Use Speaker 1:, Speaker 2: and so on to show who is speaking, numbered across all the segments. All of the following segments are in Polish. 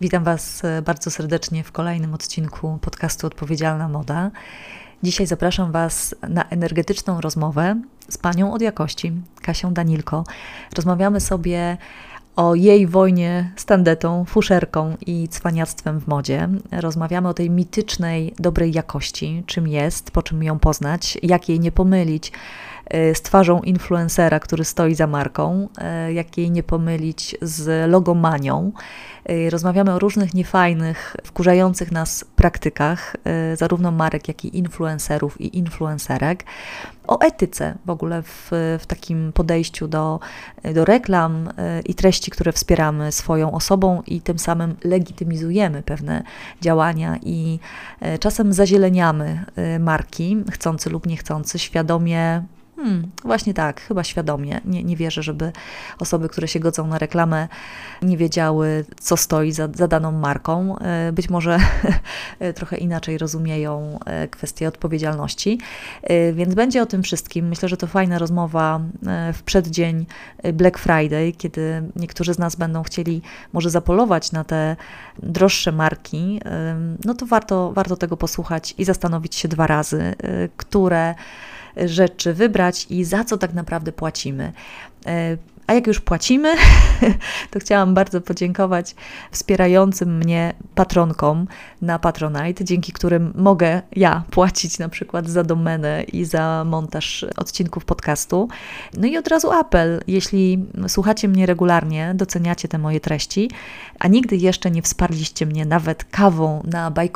Speaker 1: Witam Was e, bardzo serdecznie w kolejnym odcinku podcastu Odpowiedzialna Moda. Dzisiaj zapraszam Was na energetyczną rozmowę z panią od jakości, Kasią Danilko. Rozmawiamy sobie o jej wojnie z tandetą, fuszerką i cwaniactwem w modzie. Rozmawiamy o tej mitycznej, dobrej jakości, czym jest, po czym ją poznać, jak jej nie pomylić z twarzą influencera, który stoi za marką, e, jak jej nie pomylić z logomanią. E, rozmawiamy o różnych niefajnych, wkurzających nas praktykach, zarówno marek, jak i influencerów i influencerek o etyce w ogóle w, w takim podejściu do, do reklam e, i treści, które wspieramy swoją osobą i tym samym legitymizujemy pewne działania i e, czasem zazieleniamy e, marki, chcący lub niechcący, świadomie Hmm, właśnie tak, chyba świadomie. Nie, nie wierzę, żeby osoby, które się godzą na reklamę, nie wiedziały, co stoi za, za daną marką. E, być może trochę inaczej rozumieją e, kwestię odpowiedzialności. E, więc będzie o tym wszystkim. Myślę, że to fajna rozmowa w przeddzień Black Friday, kiedy niektórzy z nas będą chcieli może zapolować na te droższe marki. No to warto, warto tego posłuchać i zastanowić się dwa razy, które rzeczy wybrać i za co tak naprawdę płacimy. A jak już płacimy, to chciałam bardzo podziękować wspierającym mnie patronkom na Patronite, dzięki którym mogę ja płacić na przykład za domenę i za montaż odcinków podcastu. No i od razu apel, jeśli słuchacie mnie regularnie, doceniacie te moje treści, a nigdy jeszcze nie wsparliście mnie nawet kawą na 2, y,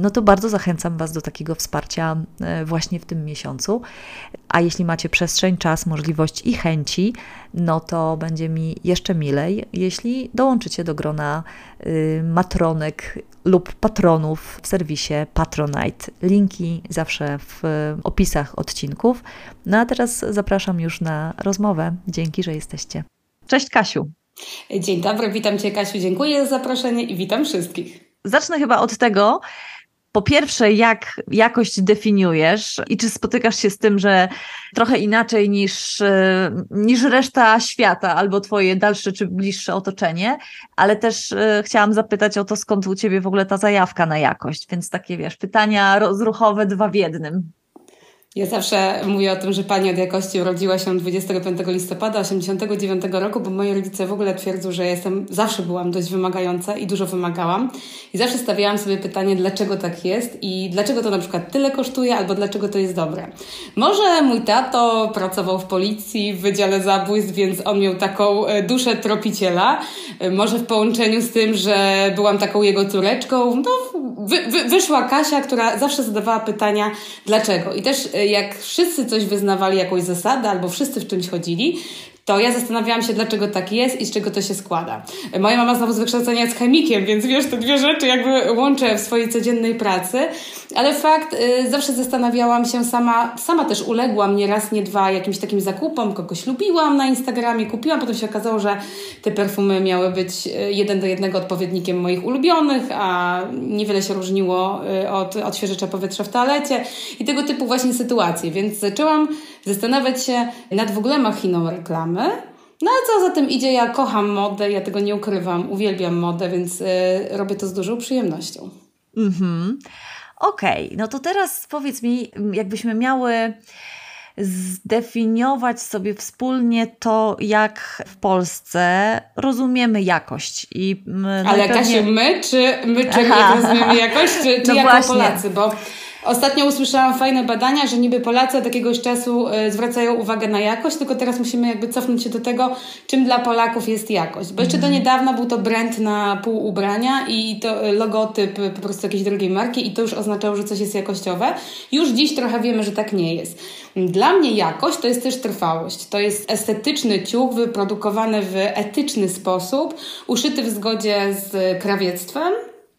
Speaker 1: no to bardzo zachęcam Was do takiego wsparcia y, właśnie w tym miesiącu. A jeśli macie przestrzeń, czas, możliwość i chęci, no to będzie mi jeszcze milej, jeśli dołączycie do grona y, matronek lub patronów w serwisie Patronite. Linki zawsze w opisach odcinków. No a teraz zapraszam już na rozmowę. Dzięki, że jesteście. Cześć Kasiu.
Speaker 2: Dzień dobry, witam Cię Kasiu, dziękuję za zaproszenie i witam wszystkich.
Speaker 1: Zacznę chyba od tego, po pierwsze, jak jakość definiujesz i czy spotykasz się z tym, że trochę inaczej niż, e, niż reszta świata albo twoje dalsze czy bliższe otoczenie, ale też e, chciałam zapytać o to, skąd u ciebie w ogóle ta zajawka na jakość, więc takie wiesz, pytania rozruchowe dwa w jednym.
Speaker 2: Ja zawsze mówię o tym, że pani od jakości urodziła się 25 listopada 89 roku, bo moi rodzice w ogóle twierdzą, że jestem, zawsze byłam dość wymagająca i dużo wymagałam. I zawsze stawiałam sobie pytanie, dlaczego tak jest i dlaczego to na przykład tyle kosztuje, albo dlaczego to jest dobre. Może mój tato pracował w policji w Wydziale Zabójstw, więc on miał taką e, duszę tropiciela. E, może w połączeniu z tym, że byłam taką jego córeczką, no wy, wy, wyszła Kasia, która zawsze zadawała pytania, dlaczego. I też e, jak wszyscy coś wyznawali, jakąś zasadę, albo wszyscy w czymś chodzili, to ja zastanawiałam się, dlaczego tak jest i z czego to się składa. Moja mama znowu z wykształcenia jest chemikiem, więc wiesz, te dwie rzeczy jakby łączę w swojej codziennej pracy, ale fakt, y, zawsze zastanawiałam się sama, sama też uległam nie raz, nie dwa jakimś takim zakupom, kogoś lubiłam na Instagramie, kupiłam, potem się okazało, że te perfumy miały być y, jeden do jednego odpowiednikiem moich ulubionych, a niewiele się różniło y, od odświeżacza powietrza w toalecie i tego typu właśnie sytuacje, więc zaczęłam zastanawiać się nad w ogóle machiną reklamy. No a co za tym idzie, ja kocham modę, ja tego nie ukrywam, uwielbiam modę, więc y, robię to z dużą przyjemnością.
Speaker 1: Mhm. Okej, okay. no to teraz powiedz mi, jakbyśmy miały zdefiniować sobie wspólnie to, jak w Polsce rozumiemy jakość.
Speaker 2: I Ale najpewniej... Kasiu, my czy my czy rozumiemy jakość, czy, czy no jako właśnie. Polacy? Bo Ostatnio usłyszałam fajne badania, że niby Polacy od jakiegoś czasu e, zwracają uwagę na jakość, tylko teraz musimy jakby cofnąć się do tego, czym dla Polaków jest jakość. Bo jeszcze do mhm. niedawna był to brand na pół ubrania i to e, logotyp po prostu jakiejś drugiej marki i to już oznaczało, że coś jest jakościowe. Już dziś trochę wiemy, że tak nie jest. Dla mnie jakość to jest też trwałość. To jest estetyczny ciuch wyprodukowany w etyczny sposób, uszyty w zgodzie z krawiectwem,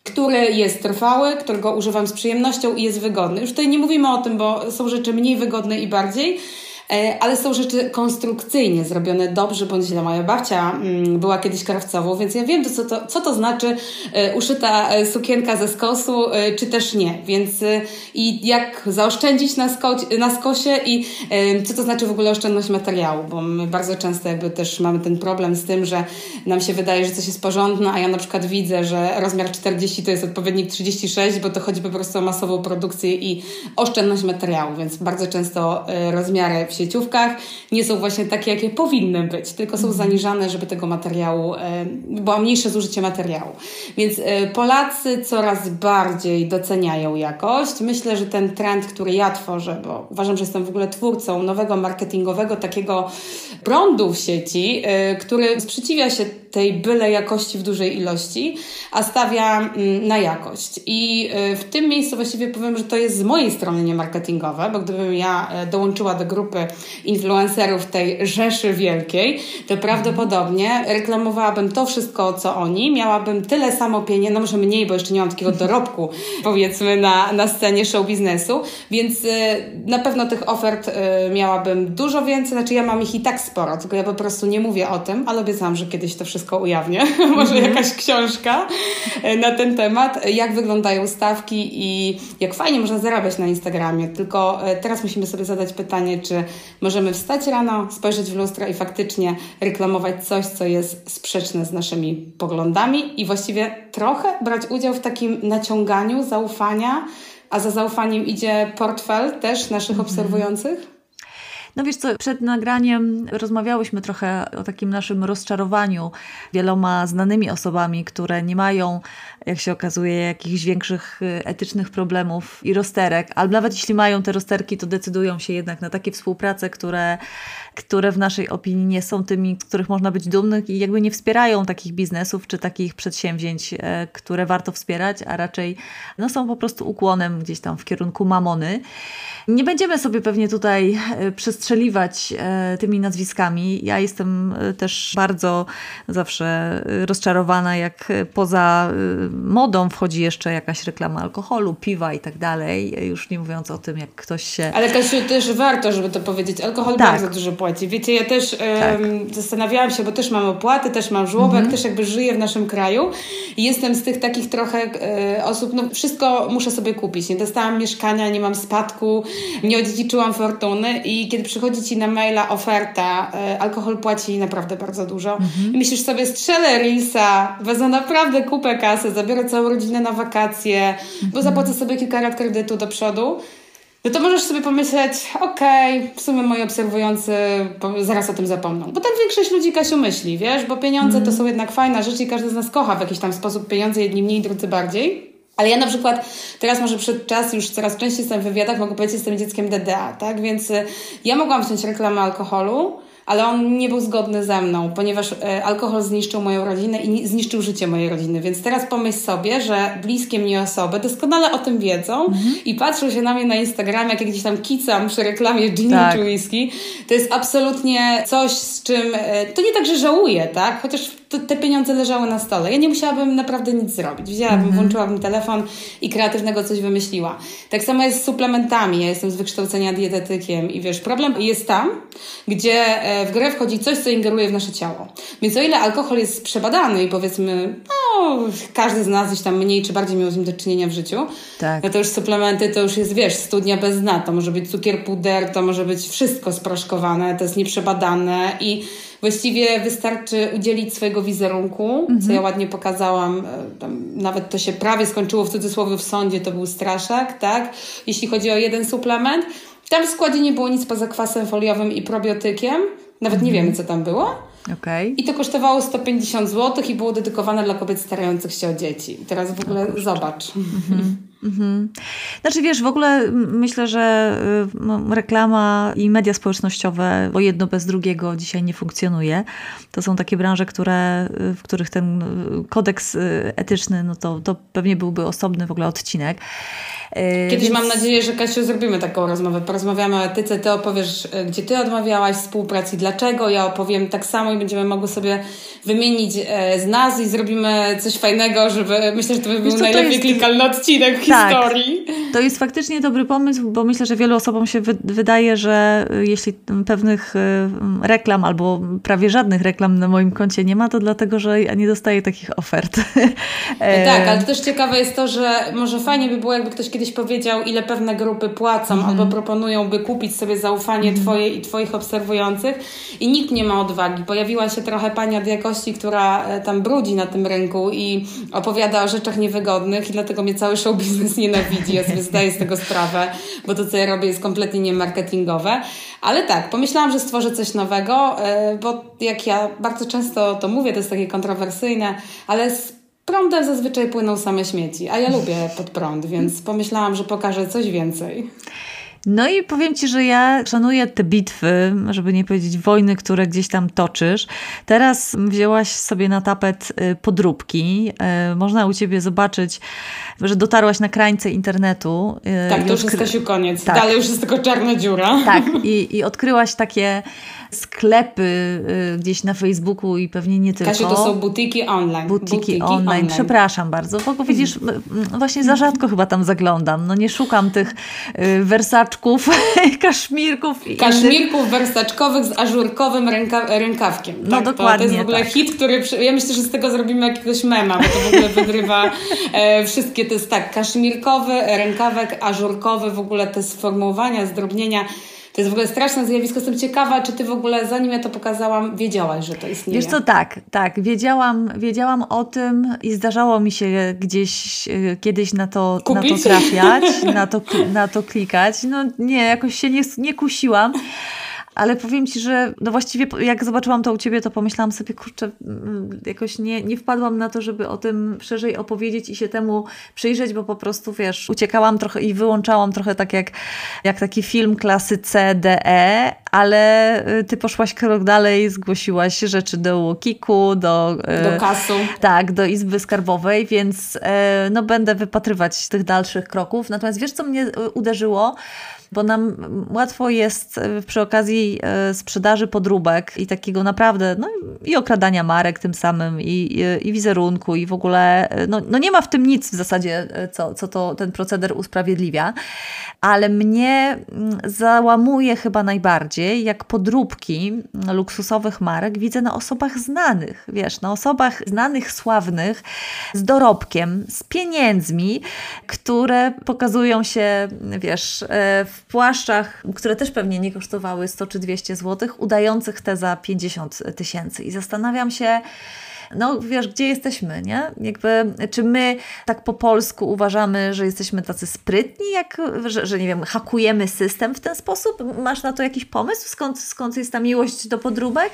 Speaker 2: który jest trwały, którego używam z przyjemnością i jest wygodny. Już tutaj nie mówimy o tym, bo są rzeczy mniej wygodne i bardziej, ale są rzeczy konstrukcyjnie zrobione dobrze bądź źle. Moja babcia mm, była kiedyś krawcową, więc ja wiem, co to, co to znaczy e, uszyta e, sukienka ze skosu, czy też nie. Więc i jak zaoszczędzić na, sko na skosie i co to znaczy w ogóle oszczędność materiału, bo my bardzo często jakby też mamy ten problem z tym, że nam się wydaje, że coś jest porządne, a ja na przykład widzę, że rozmiar 40 to jest odpowiednik 36, bo to chodzi po prostu o masową produkcję i oszczędność materiału, więc bardzo często rozmiary sieciówkach nie są właśnie takie, jakie powinny być, tylko są mhm. zaniżane, żeby tego materiału, e, było mniejsze zużycie materiału. Więc e, Polacy coraz bardziej doceniają jakość. Myślę, że ten trend, który ja tworzę, bo uważam, że jestem w ogóle twórcą nowego marketingowego takiego prądu w sieci, e, który sprzeciwia się tej byle jakości w dużej ilości, a stawia mm, na jakość. I w tym miejscu właściwie powiem, że to jest z mojej strony nie marketingowe, bo gdybym ja dołączyła do grupy influencerów tej rzeszy wielkiej, to prawdopodobnie reklamowałabym to wszystko, co oni, miałabym tyle samo pieniędzy, no może mniej, bo jeszcze nie mam takiego dorobku, powiedzmy, na, na scenie show biznesu, więc y, na pewno tych ofert y, miałabym dużo więcej, znaczy ja mam ich i tak sporo, tylko ja po prostu nie mówię o tym, ale obiecałam, że kiedyś to wszystko ujawnię, może mhm. jakaś książka y, na ten temat, jak wyglądają stawki i jak fajnie można zarabiać na Instagramie, tylko teraz musimy sobie zadać pytanie, czy możemy wstać rano, spojrzeć w lustro i faktycznie reklamować coś, co jest sprzeczne z naszymi poglądami i właściwie trochę brać udział w takim naciąganiu zaufania, a za zaufaniem idzie portfel też naszych mm -hmm. obserwujących?
Speaker 1: No wiesz co, przed nagraniem rozmawiałyśmy trochę o takim naszym rozczarowaniu wieloma znanymi osobami, które nie mają, jak się okazuje, jakichś większych y, etycznych problemów i rozterek, albo nawet jeśli mają te rozterki, to decydują się jednak na takie współprace, które, które w naszej opinii nie są tymi, z których można być dumnych i jakby nie wspierają takich biznesów czy takich przedsięwzięć, e, które warto wspierać, a raczej no, są po prostu ukłonem gdzieś tam w kierunku mamony. Nie będziemy sobie pewnie tutaj e, przestrzeliwać e, tymi nazwiskami. Ja jestem też bardzo zawsze rozczarowana, jak poza modą wchodzi jeszcze jakaś reklama alkoholu, piwa i tak dalej. Już nie mówiąc o tym, jak ktoś się.
Speaker 2: Ale Kasiu, też warto, żeby to powiedzieć. Alkohol tak. bardzo dużo płaci. Wiecie, ja też tak. um, zastanawiałam się, bo też mam opłaty, też mam żłobek, mhm. też jakby żyję w naszym kraju i jestem z tych takich trochę e, osób, no wszystko muszę sobie kupić. Nie dostałam mieszkania, nie mam spadku, nie odziedziczyłam fortuny i kiedy przychodzi Ci na maila oferta, e, alkohol płaci naprawdę bardzo dużo mhm. i myślisz sobie, strzelę Reelsa, wezmę naprawdę kupę kasy, zabiorę całą rodzinę na wakacje, mhm. bo zapłacę sobie kilka lat kredytu do przodu, no to możesz sobie pomyśleć, okej, okay, w sumie moi obserwujący zaraz o tym zapomną. Bo tak większość ludzi, Kasiu, myśli, wiesz, bo pieniądze mm. to mhm. są jednak fajna rzecz i każdy z nas kocha w jakiś tam sposób pieniądze, jedni mniej, drudzy bardziej. Ale ja na przykład teraz może przed czas już coraz częściej jestem w wywiadach, mogę powiedzieć, jestem dzieckiem DDA, tak? Więc y, ja mogłam wziąć reklamę alkoholu, ale on nie był zgodny ze mną, ponieważ e, alkohol zniszczył moją rodzinę i zniszczył życie mojej rodziny. Więc teraz pomyśl sobie, że bliskie mnie osoby doskonale o tym wiedzą mhm. i patrzą się na mnie na Instagramie, jak gdzieś tam kicam przy reklamie gin tak. czy whisky. To jest absolutnie coś, z czym e, to nie tak, że żałuję, tak? Chociaż te pieniądze leżały na stole. Ja nie musiałabym naprawdę nic zrobić. Wzięłabym, mhm. włączyłabym telefon i kreatywnego coś wymyśliła. Tak samo jest z suplementami. Ja jestem z wykształcenia dietetykiem i wiesz, problem jest tam, gdzie e, w grę wchodzi coś, co ingeruje w nasze ciało. Więc o ile alkohol jest przebadany i powiedzmy, no, każdy z nas gdzieś tam mniej czy bardziej miał z nim do czynienia w życiu, tak. no to już suplementy to już jest, wiesz, studnia bez dna. To może być cukier puder, to może być wszystko sproszkowane, to jest nieprzebadane i właściwie wystarczy udzielić swojego wizerunku, mhm. co ja ładnie pokazałam. E, tam nawet to się prawie skończyło w cudzysłowie w sądzie, to był straszak, tak? Jeśli chodzi o jeden suplement. Tam w składzie nie było nic poza kwasem foliowym i probiotykiem. Nawet nie mhm. wiemy, co tam było. Okay. I to kosztowało 150 zł i było dedykowane dla kobiet starających się o dzieci. I teraz w ogóle zobacz. Mhm.
Speaker 1: Mhm. Znaczy wiesz, w ogóle myślę, że y, no, reklama i media społecznościowe, bo jedno bez drugiego dzisiaj nie funkcjonuje. To są takie branże, które, y, w których ten y, kodeks etyczny, no to, to pewnie byłby osobny w ogóle odcinek.
Speaker 2: Kiedyś Więc... mam nadzieję, że Kasiu zrobimy taką rozmowę. Porozmawiamy o etyce, ty opowiesz, gdzie ty odmawiałaś współpracy, dlaczego, ja opowiem tak samo i będziemy mogły sobie wymienić z nas i zrobimy coś fajnego, żeby myślę, że to by był najlepiej jest... klikalny odcinek historii.
Speaker 1: To jest faktycznie dobry pomysł, bo myślę, że wielu osobom się wy wydaje, że jeśli pewnych y, reklam albo prawie żadnych reklam na moim koncie nie ma, to dlatego, że ja nie dostaję takich ofert.
Speaker 2: E, tak, ale też ciekawe jest to, że może fajnie by było, jakby ktoś kiedyś powiedział, ile pewne grupy płacą mm albo proponują, by kupić sobie zaufanie mm. Twoje i Twoich obserwujących i nikt nie ma odwagi. Pojawiła się trochę pani od jakości, która e, tam brudzi na tym rynku i opowiada o rzeczach niewygodnych i dlatego mnie cały show biznes nienawidzi. Ja sobie zdaję z tego sprawę, bo to, co ja robię jest kompletnie nie marketingowe. Ale tak, pomyślałam, że stworzę coś nowego, e, bo jak ja bardzo często to mówię, to jest takie kontrowersyjne, ale prądem zazwyczaj płyną same śmieci, a ja lubię pod prąd, więc pomyślałam, że pokażę coś więcej.
Speaker 1: No i powiem Ci, że ja szanuję te bitwy, żeby nie powiedzieć wojny, które gdzieś tam toczysz. Teraz wzięłaś sobie na tapet y, podróbki. Y, można u Ciebie zobaczyć, że dotarłaś na krańce internetu.
Speaker 2: Y, tak, to już jest koniec. Tak. Dalej już jest tylko czarna dziura.
Speaker 1: Tak, i, i odkryłaś takie sklepy gdzieś na Facebooku i pewnie nie tylko.
Speaker 2: Kasiu, to są butiki online.
Speaker 1: Butiki, butiki online. online. Przepraszam bardzo, bo widzisz, właśnie za rzadko chyba tam zaglądam. No nie szukam tych y, wersaczków, kaszmirków.
Speaker 2: Kaszmirków wersaczkowych z ażurkowym ręka, rękawkiem.
Speaker 1: No tak, dokładnie. To,
Speaker 2: to jest w ogóle
Speaker 1: tak.
Speaker 2: hit, który, ja myślę, że z tego zrobimy jakiegoś mema, bo to w ogóle wygrywa e, wszystkie, to jest tak, kaszmirkowy, rękawek ażurkowy, w ogóle te sformułowania, zdrobnienia to jest w ogóle straszne zjawisko. Jestem ciekawa, czy ty w ogóle, zanim ja to pokazałam, wiedziałaś, że to istnieje.
Speaker 1: Wiesz co, tak, tak. Wiedziałam, wiedziałam o tym i zdarzało mi się gdzieś e, kiedyś na to, na to trafiać, na to, na to klikać. No nie, jakoś się nie, nie kusiłam ale powiem Ci, że no właściwie jak zobaczyłam to u Ciebie, to pomyślałam sobie, kurczę, mm, jakoś nie, nie wpadłam na to, żeby o tym szerzej opowiedzieć i się temu przyjrzeć, bo po prostu, wiesz, uciekałam trochę i wyłączałam trochę tak jak, jak taki film klasy C, D, E, ale y, Ty poszłaś krok dalej, zgłosiłaś rzeczy do Łokiku, do...
Speaker 2: Y, do kasu.
Speaker 1: Tak, do Izby Skarbowej, więc e, no będę wypatrywać tych dalszych kroków. Natomiast wiesz, co mnie y, uderzyło? Bo nam łatwo jest e, przy okazji e, sprzedaży podróbek i takiego naprawdę, no i okradania marek tym samym, i, i wizerunku, i w ogóle, e, no, no nie ma w tym nic w zasadzie, co, co to ten proceder usprawiedliwia, ale mnie mm, załamuje chyba najbardziej, jak podróbki luksusowych marek widzę na osobach znanych, wiesz, na osobach znanych, sławnych, z dorobkiem, z pieniędzmi, które pokazują się, wiesz, w w płaszczach, które też pewnie nie kosztowały 100 czy 200 zł, udających te za 50 tysięcy. I zastanawiam się, no wiesz, gdzie jesteśmy, nie? Jakby, czy my tak po polsku uważamy, że jesteśmy tacy sprytni, jak, że, że nie wiem, hakujemy system w ten sposób? Masz na to jakiś pomysł? Skąd, skąd jest ta miłość do podróbek?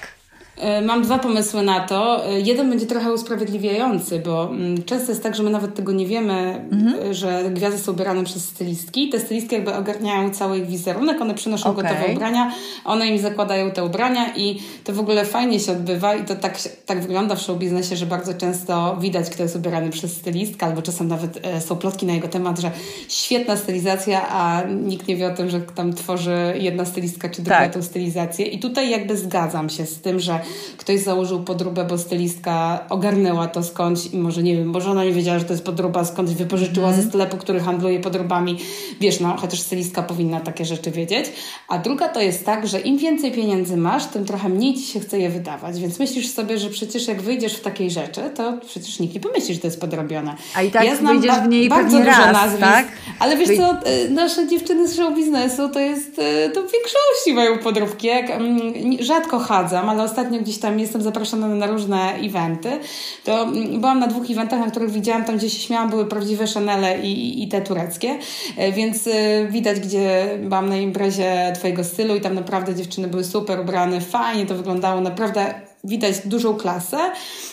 Speaker 2: E, mam dwa pomysły na to. E, jeden będzie trochę usprawiedliwiający, bo mm, często jest tak, że my nawet tego nie wiemy, mhm. E, że gwiazdy są ubierane przez stylistki. Te stylistki jakby ogarniają cały ich wizerunek, one przynoszą okay. gotowe ubrania, one im zakładają te ubrania i to w ogóle fajnie się odbywa i to tak, tak wygląda w show biznesie, że bardzo często widać, kto jest ubierany przez stylistkę, albo czasem nawet są plotki na jego temat, że świetna stylizacja, a nikt nie wie o tym, że tam tworzy jedna stylistka czy druga tak. tą stylizację. I tutaj jakby zgadzam się z tym, że ktoś założył podróbę, bo stylistka ogarnęła to skądś i może nie wiem, może ona nie wiedziała, że to jest podróba, skądś wypożyczyła mm. ze sklepu, który handluje podróbami. Wiesz, no, chociaż stylistka powinna takie rzeczy wiedzieć. A druga to jest tak, że im więcej pieniędzy masz, tym trochę mniej ci się chce je wydawać. Więc myślisz sobie, że przecież jak wyjdziesz w takiej rzeczy, to przecież nikt nie pomyśli, że to jest podrobione.
Speaker 1: A i tak ja znam wyjdziesz w niej bardzo dużo raz, nazwisk, tak?
Speaker 2: ale wiesz co, y, nasze dziewczyny z show biznesu to jest, y, to w większości mają podróbki. Jak, mm, rzadko chadzam, ale ostatnio gdzieś tam jestem zapraszana na różne eventy, to mm, byłam na dwóch eventach, na których widziałam, tam gdzie się śmiałam, były prawdziwe Chanele i, i te tureckie, e, więc e, widać, gdzie byłam na imprezie Twojego stylu i tam naprawdę dziewczyny były super ubrane, fajnie to wyglądało, naprawdę widać dużą klasę,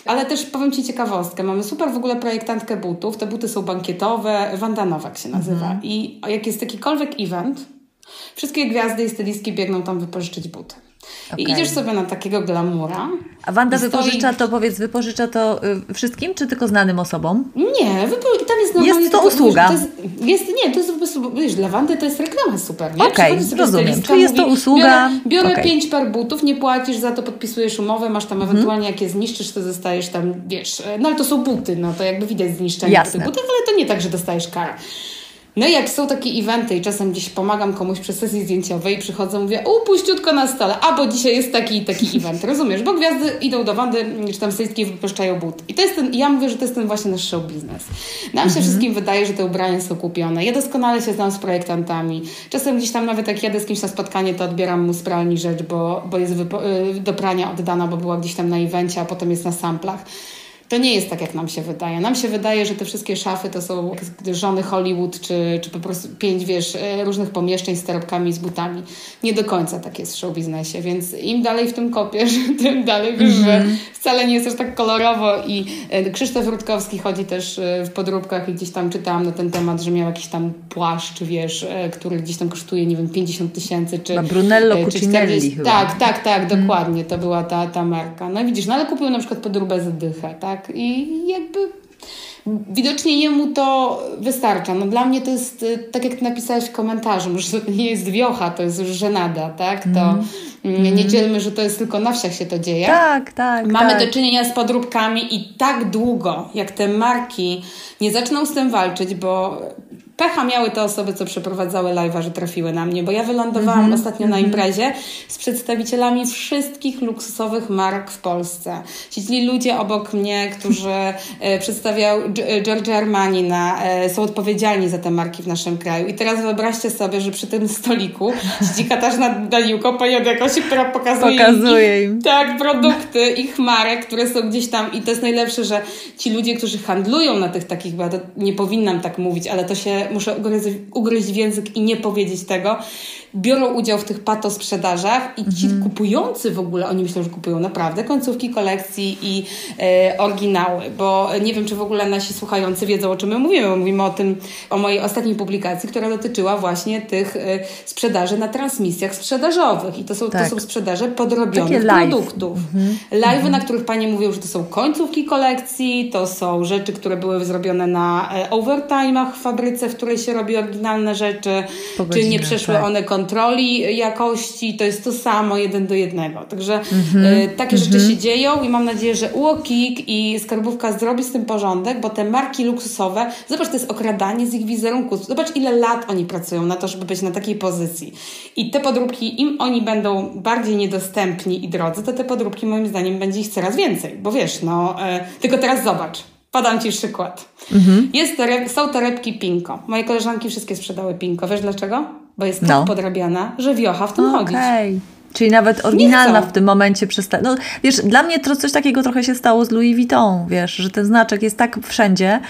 Speaker 2: ale też powiem Ci ciekawostkę. Mamy super w ogóle projektantkę butów. Te buty są bankietowe, Wandanowak się nazywa. Mm I jak jest jakikolwiek event, wszystkie gwiazdy i stylistki biegną tam wypożyczyć buty. Okay. I idziesz sobie na takiego glamura.
Speaker 1: A Wanda wypożycza to, powiedz, wypożycza to y, wszystkim, czy tylko znanym osobom?
Speaker 2: Nie, wypo- tam jest normalnie...
Speaker 1: Jest to usługa?
Speaker 2: To jest, jest, nie, to jest po prostu, wiesz, dla Wandy to jest reklama super, nie?
Speaker 1: Okej, okay, rozumiem. Czyli jest to usługa...
Speaker 2: Biorę, biorę okay. pięć par butów, nie płacisz za to, podpisujesz umowę, masz tam mhm. ewentualnie, jak je zniszczysz, to dostajesz tam, wiesz, no ale to są buty, no to jakby widać zniszczenie Jasne. tych butów, ale to nie tak, że dostajesz karę. No i jak są takie eventy i czasem gdzieś pomagam komuś przy sesji zdjęciowej, przychodzą, mówię, upuściutko na stole, a bo dzisiaj jest taki i taki event, rozumiesz? Bo gwiazdy idą do Wandy, czy tam stylistki wypuszczają but. I to jest ten, ja mówię, że to jest ten właśnie nasz show biznes. Nam się mhm. wszystkim wydaje, że te ubrania są kupione. Ja doskonale się znam z projektantami. Czasem gdzieś tam nawet jak jadę z kimś na spotkanie, to odbieram mu z pralni rzecz, bo, bo jest y, do prania oddana, bo była gdzieś tam na evencie, a potem jest na samplach. To nie jest tak, jak nam się wydaje. Nam się wydaje, że te wszystkie szafy to są żony Hollywood, czy, czy po prostu pięć, wiesz, e, różnych pomieszczeń z torebkami, z butami. Nie do końca tak jest w show biznesie, więc im dalej w tym kopiesz, tym dalej wiesz, mm -hmm. że mhm. wcale nie jest aż tak kolorowo i e, Krzysztof Rutkowski chodzi też e, w podróbkach i gdzieś tam czytałam na ten temat, że miał jakiś tam płaszcz, wiesz, który gdzieś tam kosztuje, nie wiem, 50 tysięcy, czy...
Speaker 1: Na Brunello czy Cucinelli chyba.
Speaker 2: Tak, tak, tak, mhm. dokładnie, to była ta, ta marka. No widzisz, no ale kupił na przykład podróbę za dychę, tak? Tak? I jakby widocznie jemu to wystarcza. No dla mnie to jest, y, tak jak napisałeś w komentarzu, że to nie jest wiocha, to jest już żenada, tak? To mm. nie mhm. dzielmy, że to jest tylko na wsiach się to dzieje.
Speaker 1: Tak, tak.
Speaker 2: Mamy
Speaker 1: tak.
Speaker 2: do czynienia z podróbkami i tak długo, jak te marki nie zaczną z tym walczyć, bo pecha miały te osoby, co przeprowadzały live'a, że trafiły na mnie, bo ja wylądowałam mm -hmm. ostatnio na mhm. imprezie z przedstawicielami wszystkich luksusowych mark w Polsce. Siedzieli ludzie obok mnie, którzy e, przedstawiał e, Giorgio Armani, na, e, są odpowiedzialni za te marki w naszym kraju. I teraz wyobraźcie sobie, że przy tym stoliku siedzi Katarzyna Daniłko, pani od jakości, która pokazuje,
Speaker 1: pokazuje im, im,
Speaker 2: tak, produkty ich marek, które są gdzieś tam i to jest najlepsze, że ci ludzie, którzy handlują na tych takich, bo ja nie powinnam tak mówić, ale to się muszę ugryźć, ugryźć w język i nie powiedzieć tego, biorą udział w tych pato sprzedażach i ci mhm. kupujący w ogóle, oni myślą, że kupują naprawdę końcówki kolekcji i e, oryginały, bo nie wiem, czy w ogóle nasi słuchający wiedzą, o czym my mówimy, mówimy o tym, o mojej ostatniej publikacji, która dotyczyła właśnie tych e, sprzedaży na transmisjach sprzedażowych i to są, tak. to są sprzedaże podrobionych produktów. Mhm. Live'y, mhm. na których Panie mówią, że to są końcówki kolekcji, to są rzeczy, które były zrobione na e, overtime'ach w fabryce, w której się robi oryginalne rzeczy, czy nie przeszły tak. one kontroli jakości, to jest to samo, jeden do jednego. Także mm-hmm. y, takie rzeczy mhm. się dzieją i mam nadzieję, że UOKiK i Skarbówka zrobi z tym porządek, bo te marki luksusowe, zobacz, to jest okradanie z ich wizerunku. Zobacz, ile lat oni pracują na to, żeby być na takiej pozycji. I te podróbki, im oni będą bardziej niedostępni i drodzy, to te podróbki moim zdaniem będzie ich coraz więcej. Bo wiesz, no, y, tylko teraz zobacz. Podam Ci przykład. Mhm. Jest są torebki Pinko. Moje koleżanki wszystkie sprzedały Pinko. Wiesz dlaczego? Bo jest tak no. podrabiana, że wiocha w tym okay. chodzić.
Speaker 1: Czyli nawet oryginalna w tym momencie przestaje. No wiesz, dla mnie to coś takiego trochę się stało z Louis Vuitton, wiesz, że ten znaczek jest tak wszędzie,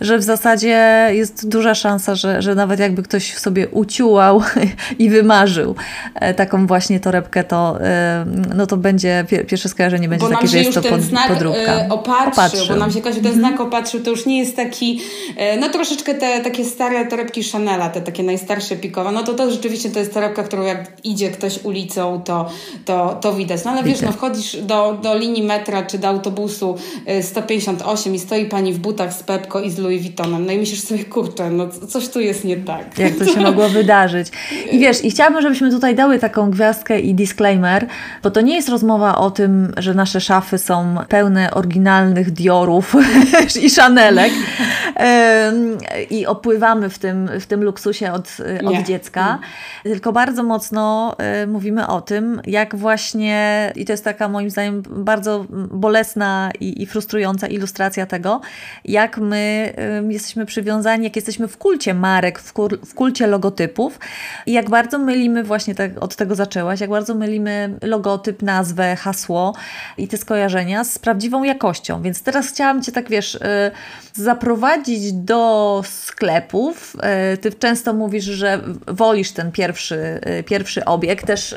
Speaker 1: że w zasadzie jest duża szansa, że, że nawet jakby ktoś sobie uciułał i wymarzył e, taką właśnie torebkę, to, e, no to będzie, pierwsze skojarzenie będzie bo takie, że jest to pod, znak podróbka.
Speaker 2: E, opatrzył, opatrzył, bo nam się Kasiu ten znak opatrzył, to już nie jest taki, no troszeczkę te takie stare torebki Chanela, te takie najstarsze pikowe, no to to rzeczywiście to jest torebka, którą jak idzie ktoś ulicą, to, to, to widać. No ale wiesz, no wchodzisz do, do linii metra czy do autobusu 158 y, i stoi pani w butach z Pepko i z Louis Vuittonem. No i myślisz sobie, kurczę, no coś tu jest nie tak.
Speaker 1: Jak to się mogło wydarzyć. I wiesz, i chciałabym, żebyśmy tutaj dały taką gwiazdkę i disclaimer, bo to nie jest rozmowa o tym, że nasze szafy są pełne oryginalnych Diorów i Chanelek i opływamy w tym, w tym luksusie od, od dziecka, tylko bardzo mocno y, mówimy o tym, tym, jak właśnie, i to jest taka moim zdaniem bardzo bolesna i, i frustrująca ilustracja tego, jak my y, jesteśmy przywiązani, jak jesteśmy w kulcie marek, w, kur, w kulcie logotypów i jak bardzo mylimy, właśnie tak, od tego zaczęłaś, jak bardzo mylimy logotyp, nazwę, hasło i te skojarzenia z prawdziwą jakością. Więc teraz chciałam Cię tak, wiesz, y, zaprowadzić do sklepów. Y, ty często mówisz, że wolisz ten pierwszy, y, pierwszy obieg, też y,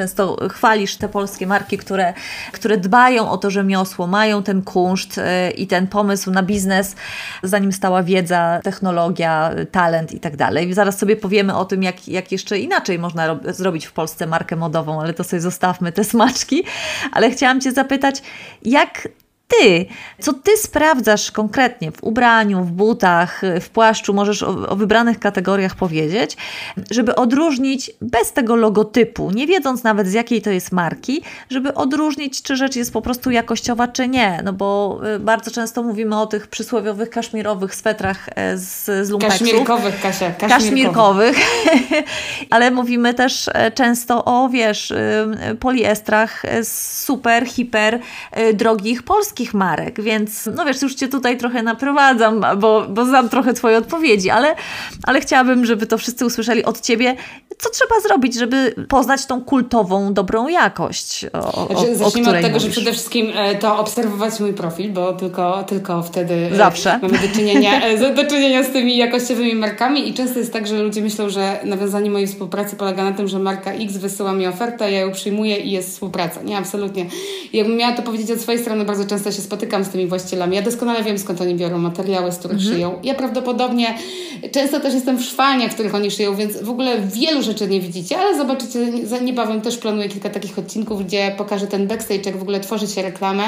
Speaker 1: często chwalisz te polskie marki, które, które dbają o to rzemiosło, mają ten kunszt y, i ten pomysł na biznes, zanim stała wiedza, technologia, talent i tak dalej. Zaraz sobie powiemy o tym, jak, jak jeszcze inaczej można zrobić w Polsce markę modową, ale to sobie zostawmy te smaczki. Ale chciałam Cię zapytać, jak ty, co ty sprawdzasz konkretnie w ubraniu, w butach, w płaszczu, możesz o, o, wybranych kategoriach powiedzieć, żeby odróżnić bez tego logotypu, nie wiedząc nawet z jakiej to jest marki, żeby odróżnić, czy rzecz jest po prostu jakościowa, czy nie. No bo y, bardzo często mówimy o tych przysłowiowych kaszmirowych swetrach e, z, z lumpeksów.
Speaker 2: Kaszmirkowych, Kasia.
Speaker 1: Kaszmirkowych. kaszmirkowych. Ale mówimy też e, często o, wiesz, y, poliestrach super, hiper y, drogich polskich polskich marek, więc no wiesz, już Cię tutaj trochę naprowadzam, bo, bo znam trochę Twoje odpowiedzi, ale, ale chciałabym, żeby to wszyscy usłyszeli od Ciebie, co trzeba zrobić, żeby poznać tą kultową, dobrą jakość, o, znaczy, o,
Speaker 2: Zacznijmy
Speaker 1: o
Speaker 2: od tego,
Speaker 1: mówisz.
Speaker 2: że przede wszystkim e, to obserwować mój profil, bo tylko, tylko wtedy
Speaker 1: e, Zawsze.
Speaker 2: mamy do czynienia, e, do czynienia z tymi jakościowymi markami i często jest tak, że ludzie myślą, że nawiązanie mojej współpracy polega na tym, że marka X wysyła mi ofertę, ja ją przyjmuję i jest współpraca. Nie, absolutnie. Jakbym miała to powiedzieć od swojej strony, bardzo często się spotykam z tymi właścicielami. Ja doskonale wiem, skąd oni biorą materiały, z których mhm. szyją. Ja prawdopodobnie często też jestem w szwalniach, w których oni szyją, więc w ogóle wielu rzeczy nie widzicie, ale zobaczycie, niebawem też planuję kilka takich odcinków, gdzie pokażę ten backstage, jak w ogóle tworzy się reklamę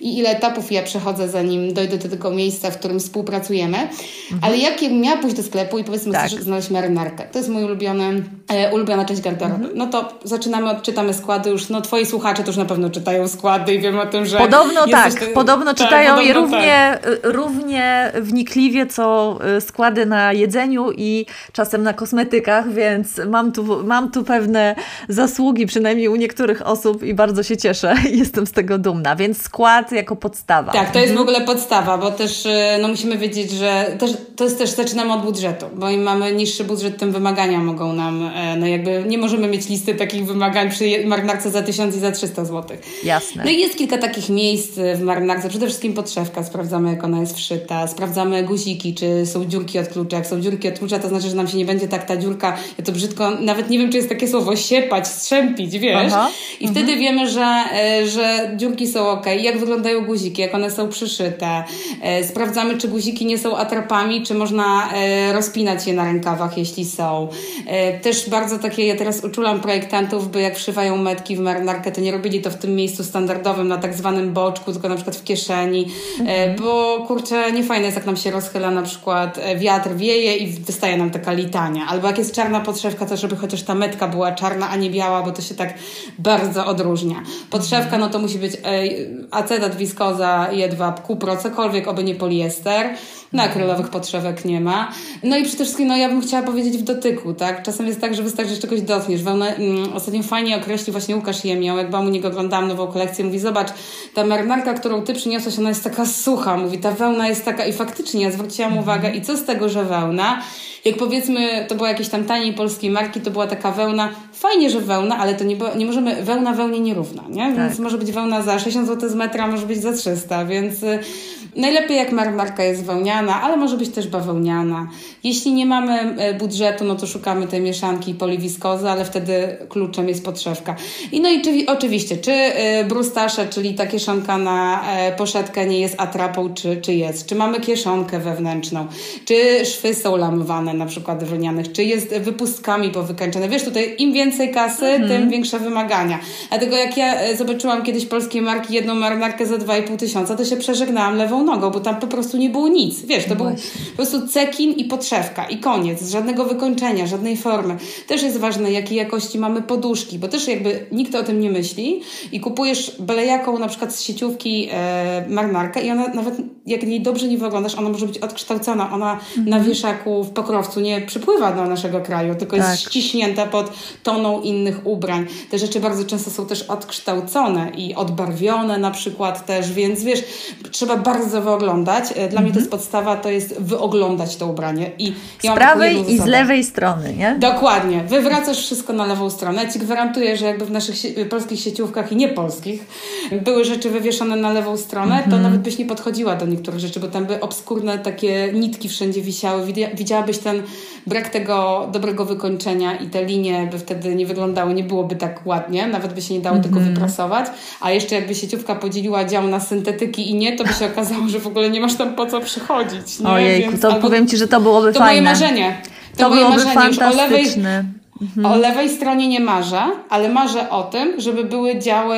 Speaker 2: i ile etapów ja przechodzę, zanim dojdę do tego miejsca, w którym współpracujemy. Mhm. Ale jak miała pójść do sklepu i powiedzmy, tak. chcesz znaleźć marynarkę. To jest mój ulubiony, e, ulubiona część garderoby. Mhm. No to zaczynamy, odczytamy składy już. No twoi słuchacze to już na pewno czytają składy i wiem o tym, że...
Speaker 1: Podobno tak, ty... podobno tak, czytają podobno je równie, tak. równie wnikliwie, co y, składy na jedzeniu i czasem na kosmetykach, więc mam tu, mam tu pewne zasługi, przynajmniej u niektórych osób i bardzo się cieszę. Jestem z tego dumna, więc skład jako podstawa.
Speaker 2: Tak, to jest w mhm. ogóle podstawa, bo też y, no, musimy wiedzieć, że też, to jest też, zaczynamy od budżetu, bo im mamy niższy budżet, tym wymagania mogą nam, e, no jakby nie możemy mieć listy takich wymagań przy marynarce za 1000 i za 300 zł.
Speaker 1: Jasne.
Speaker 2: No i jest kilka takich miejsc w marynarce, przede wszystkim podszewka, sprawdzamy jak ona jest wszyta, sprawdzamy guziki, czy są dziurki od klucza, jak są dziurki od klucza, to znaczy, że nam się nie będzie tak ta dziurka, ja to brzydko, nawet nie wiem, czy jest takie słowo, siepać, strzępić, wiesz? Aha. I mhm. wtedy wiemy, że, e, że dziurki są ok, jak wyglądają guziki, jak one są przyszyte. E, sprawdzamy, czy guziki nie są atrapami, czy można e, rozpinać je na rękawach, jeśli są. Też bardzo takie, ja teraz uczulam projektantów, by jak wszywają metki w marynarkę, to nie robili to w tym miejscu standardowym, na tak zwanym boczku, tylko na przykład w kieszeni, mhm. bo kurczę, nie fajne jest, jak nam się rozchyla na przykład wiatr, wieje i wystaje nam taka litania. Albo jak jest czarna podszewka, to żeby chociaż ta metka była czarna, a nie biała, bo to się tak bardzo odróżnia. Podszewka, no to musi być acetat, wiskoza, jedwab, kupro, cokolwiek, oby nie poliester. No, akrylowych podszewek nie ma. No i przede wszystkim, no ja bym chciała powiedzieć w dotyku, tak? Czasem jest tak, że wystarczy, że czegoś dotkniesz. Mm, ostatnio fajnie określił właśnie Łukasz Jemiał, jak byłam u niego oglądałam nową kolekcję, mówi, zobacz, ta marynarka, którą ty przyniosłaś, ona jest taka sucha. Mówi, ta wełna jest taka i faktycznie ja zwróciłam uwagę i co z tego, że wełna? Jak powiedzmy, to była jakieś tam taniej polskiej marki, to była taka wełna, fajnie, że wełna, ale to nie, nie możemy, wełna wełnie nierówna, nie? Tak. Więc może być wełna za 60 zł z metra, może być za 300, więc y, najlepiej jak marmarka jest wełniana, ale może być też bawełniana. Jeśli nie mamy y, budżetu, no to szukamy tej mieszanki poliwiskozy, ale wtedy kluczem jest podszewka. I no i czy, oczywiście, czy y, brustasze, czyli ta kieszonka na poszetkę nie jest atrapą, czy, czy jest? Czy mamy kieszonkę wewnętrzną? Czy szwy są lamowane? Na przykład wełnianych, czy jest wypustkami powykańczone. Wiesz, tutaj im więcej kasy, mhm. tym większe wymagania. Dlatego jak ja e, zobaczyłam kiedyś polskie marki, jedną marynarkę za 2,5 tysiąca, to się przeżegnałam lewą nogą, bo tam po prostu nie było nic. Wiesz, to no był po prostu cekin i podszewka i koniec. Żadnego wykończenia, żadnej formy. Też jest ważne, jakiej jakości mamy poduszki, bo też jakby nikt o tym nie myśli i kupujesz byle jaką na przykład z sieciówki e, marynarkę i ona nawet jak jej dobrze nie wyglądasz, ona może być odkształcona. Ona mhm. na wieszaku w pokrowcu nie przypływa do naszego kraju, tylko tak. jest ściśnięta pod toną innych ubrań. Te rzeczy bardzo często są też odkształcone i odbarwione na przykład też, więc wiesz, trzeba bardzo wyoglądać. E, dla mnie to jest mhm. podstawa, to jest wyoglądać to ubranie. I
Speaker 1: ja z prawej i z lewej strony, nie?
Speaker 2: Dokładnie. Wywracasz wszystko na lewą stronę. Ja Ci gwarantuję, że jakby w naszych sie polskich sieciówkach i nie polskich były rzeczy wywieszone na lewą stronę, to mhm. nawet byś nie podchodziła do niektórych rzeczy, bo tam by obskurne takie nitki wszędzie wisiały. Widziałabyś ten ten brak tego dobrego wykończenia i te linie by wtedy nie wyglądały, nie byłoby tak ładnie, nawet by się nie dało mm -hmm. tego wyprasować, a jeszcze jakby sieciówka podzieliła dział na syntetyki i nie, to by się okazało, że w ogóle nie masz tam po co przychodzić.
Speaker 1: Więc, to albo, powiem Ci, że to byłoby
Speaker 2: to
Speaker 1: fajne.
Speaker 2: To moje marzenie.
Speaker 1: To, to byłoby marzenie. fantastyczne.
Speaker 2: Mhm. O lewej stronie nie marzę, ale marzę o tym, żeby były działy,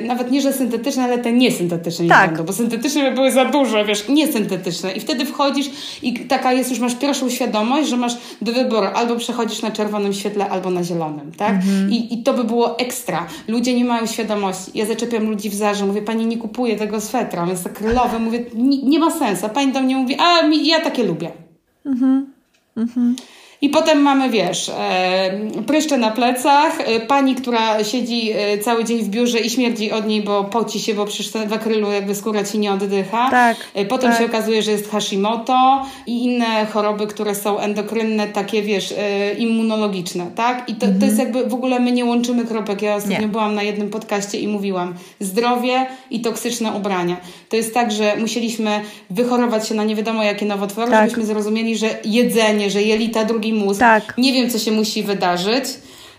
Speaker 2: yy, nawet nie, że syntetyczne, ale te niesyntetyczne tak. nie będą, bo syntetyczne by były za duże, wiesz, niesyntetyczne. I wtedy wchodzisz i taka jest, już masz pierwszą świadomość, że masz do wyboru albo przechodzisz na czerwonym świetle, albo na zielonym, tak? Mhm. I, I to by było ekstra. Ludzie nie mają świadomości. Ja zaczepiam ludzi w zarze, mówię, pani nie kupuje tego swetra, jest akrylowy, mówię, nie, nie ma sensu. A pani do mnie mówi, a ja takie lubię. Mhm. Mhm. I potem mamy, wiesz, e, pryszcze na plecach, e, pani, która siedzi e, cały dzień w biurze i śmierdzi od niej, bo poci się, bo przecież w akrylu jakby skóra ci nie oddycha. Tak, potem tak. się okazuje, że jest Hashimoto i inne choroby, które są endokrynne, takie, wiesz, immunologiczne, tak? I to, mhm. to jest jakby, w ogóle my nie łączymy kropek. Ja ostatnio nie. byłam na jednym podcaście i mówiłam, zdrowie i toksyczne ubrania. To jest tak, że musieliśmy wychorować się na nie wiadomo jakie nowotwory, tak. żebyśmy zrozumieli, że jedzenie, że jelita drugi drugi mózg. Tak. Nie wiem, co się musi wydarzyć.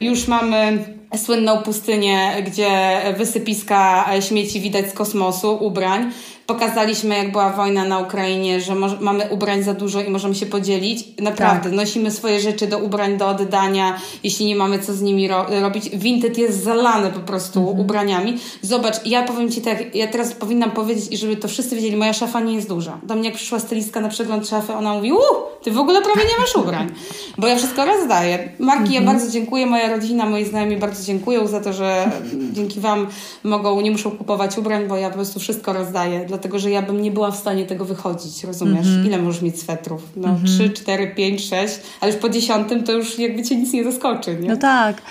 Speaker 2: Już mamy słynną pustynię, gdzie wysypiska śmieci widać z kosmosu, ubrań. Pokazaliśmy, jak była wojna na Ukrainie, że mamy ubrań za dużo i możemy się podzielić. Naprawdę, tak. nosimy swoje rzeczy do ubrań do oddania, jeśli nie mamy co z nimi ro robić. Vinted jest zalany po prostu mhm. ubraniami. Zobacz, ja powiem Ci tak, ja teraz powinnam powiedzieć, i żeby to wszyscy wiedzieli, moja szafa nie jest duża. Do mnie jak przyszła stylistka na przegląd szafy, ona mówi, uuu, Ty w ogóle prawie nie masz ubrań. Bo ja wszystko rozdaję. Marki, mhm. ja bardzo dziękuję, moja rodzina, moi znajomi bardzo dziękują za to, że dzięki Wam mogą, nie muszą kupować ubrań, bo ja po prostu wszystko rozdaję dlatego że ja bym nie była w stanie tego wychodzić, rozumiesz? Mm -hmm. Ile możesz mieć swetrów? No -hmm. 3, 4, 5, 6, ale już po dziesiątym to już jakby cię nic nie zaskoczy, nie?
Speaker 1: No tak.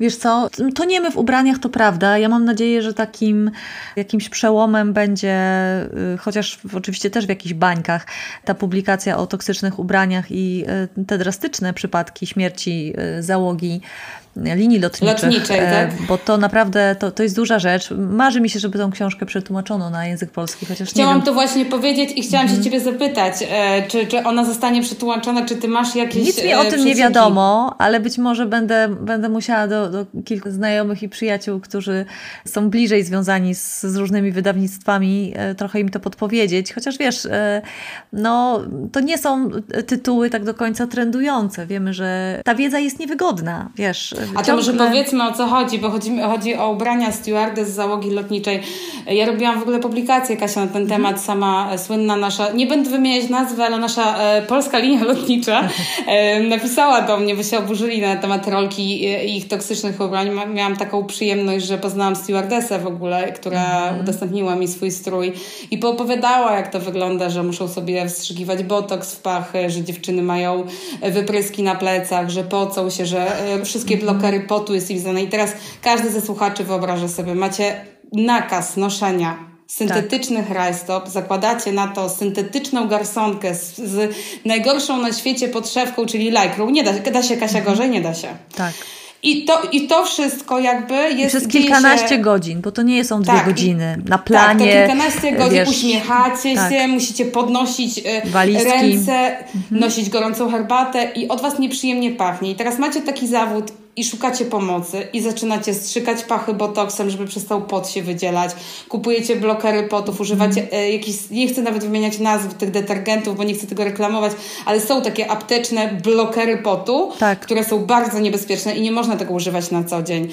Speaker 1: Wiesz co, to w ubraniach, to prawda. Ja mam nadzieję, że takim jakimś przełomem będzie, y, chociaż oczywiście też w jakichś bańkach, ta publikacja o toksycznych ubraniach i y, te drastyczne przypadki śmierci y, załogi linii lotniczych. Lotniczej, e, tak? Bo to naprawdę, to, to jest duża rzecz. Marzy mi się, żeby tą książkę przetłumaczono na język polski, chociaż
Speaker 2: Chciałam
Speaker 1: to
Speaker 2: właśnie powiedzieć i chciałam się mhm. Ciebie zapytać, e, czy, czy ona zostanie przetłumaczona, czy Ty masz jakieś
Speaker 1: Nic mi o
Speaker 2: e,
Speaker 1: tym nie wiadomo, ale być może będę, będę musiała do, do kilku znajomych i przyjaciół, którzy są bliżej związani z, z różnymi wydawnictwami, trochę im to podpowiedzieć. Chociaż wiesz, no to nie są tytuły tak do końca trendujące. Wiemy, że ta wiedza jest niewygodna, wiesz,
Speaker 2: a to może powiedzmy o co chodzi, bo chodzi, chodzi o ubrania stewardess z załogi lotniczej. Ja robiłam w ogóle publikację, Kasia, na ten mhm. temat, sama e, słynna nasza, nie będę wymieniać nazwy, ale nasza e, polska linia lotnicza e, napisała do mnie, bo się oburzyli na temat rolki i ich toksycznych ubrań. Miałam taką przyjemność, że poznałam stewardessę w ogóle, która mhm. udostępniła mi swój strój i poopowiadała, jak to wygląda, że muszą sobie wstrzykiwać botoks w pachy, że dziewczyny mają wypryski na plecach, że pocą się, że e, wszystkie bloki potu jest im znane. I teraz każdy ze słuchaczy wyobraża sobie, macie nakaz noszenia syntetycznych tak. rajstop, zakładacie na to syntetyczną garsonkę z, z najgorszą na świecie podszewką, czyli lajkrą. Nie da, da się Kasia mhm. gorzej? Nie da się.
Speaker 1: Tak.
Speaker 2: I to, I to wszystko jakby jest... I
Speaker 1: przez kilkanaście się... godzin, bo to nie są dwie tak, godziny. Na planie. Tak,
Speaker 2: to kilkanaście godzin, wiesz, uśmiechacie tak. się, musicie podnosić e, Walizki. ręce, mhm. nosić gorącą herbatę i od was nieprzyjemnie pachnie. I teraz macie taki zawód i szukacie pomocy i zaczynacie strzykać pachy botoksem, żeby przestał pot się wydzielać. Kupujecie blokery potów, używacie mm. e, jakichś, nie chcę nawet wymieniać nazw tych detergentów, bo nie chcę tego reklamować, ale są takie apteczne blokery potu, tak. które są bardzo niebezpieczne i nie można tego używać na co dzień.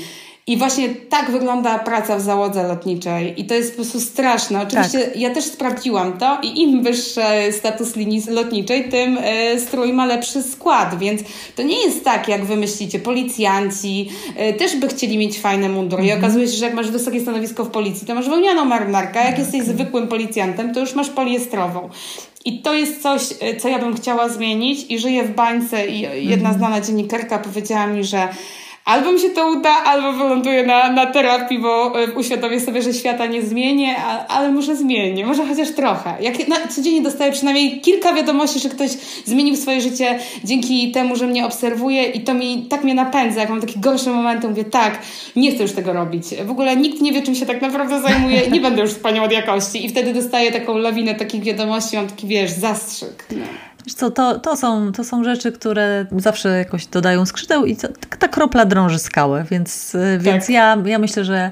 Speaker 2: I właśnie tak wygląda praca w załodze lotniczej. I to jest po prostu straszne. Oczywiście tak. ja też sprawdziłam to i im wyższy status linii lotniczej, tym y, strój ma lepszy skład. Więc to nie jest tak, jak wy myślicie. Policjanci y, też by chcieli mieć fajne mundury. I mhm. okazuje się, że jak masz wysokie stanowisko w policji, to masz wełnianą marynarkę. Jak jesteś zwykłym policjantem, to już masz poliestrową. I to jest coś, e, co ja bym chciała zmienić i żyję w bańce i jedna mhm. znana dziennikarka powiedziała mi, że albo mi się to uda, albo wyląduję na, na terapii, bo e, uświadomię sobie, że świata nie zmienię, a, ale może zmienię, może chociaż trochę. Jak na, codziennie dostaję przynajmniej kilka wiadomości, że ktoś zmienił swoje życie dzięki temu, że mnie obserwuje i to mi tak mnie napędza, jak mam takie gorsze momenty, mówię tak, nie chcę już tego robić. W ogóle nikt nie wie, czym się tak naprawdę zajmuje, nie będę już z panią od jakości i wtedy dostaję taką lawinę takich wiadomości, mam taki, wiesz, zastrzyk. No.
Speaker 1: Wiesz co, to, to, są, to są rzeczy, które zawsze jakoś dodają skrzydeł i to, ta kropla drąży skałę, więc, więc tak. ja, ja myślę, że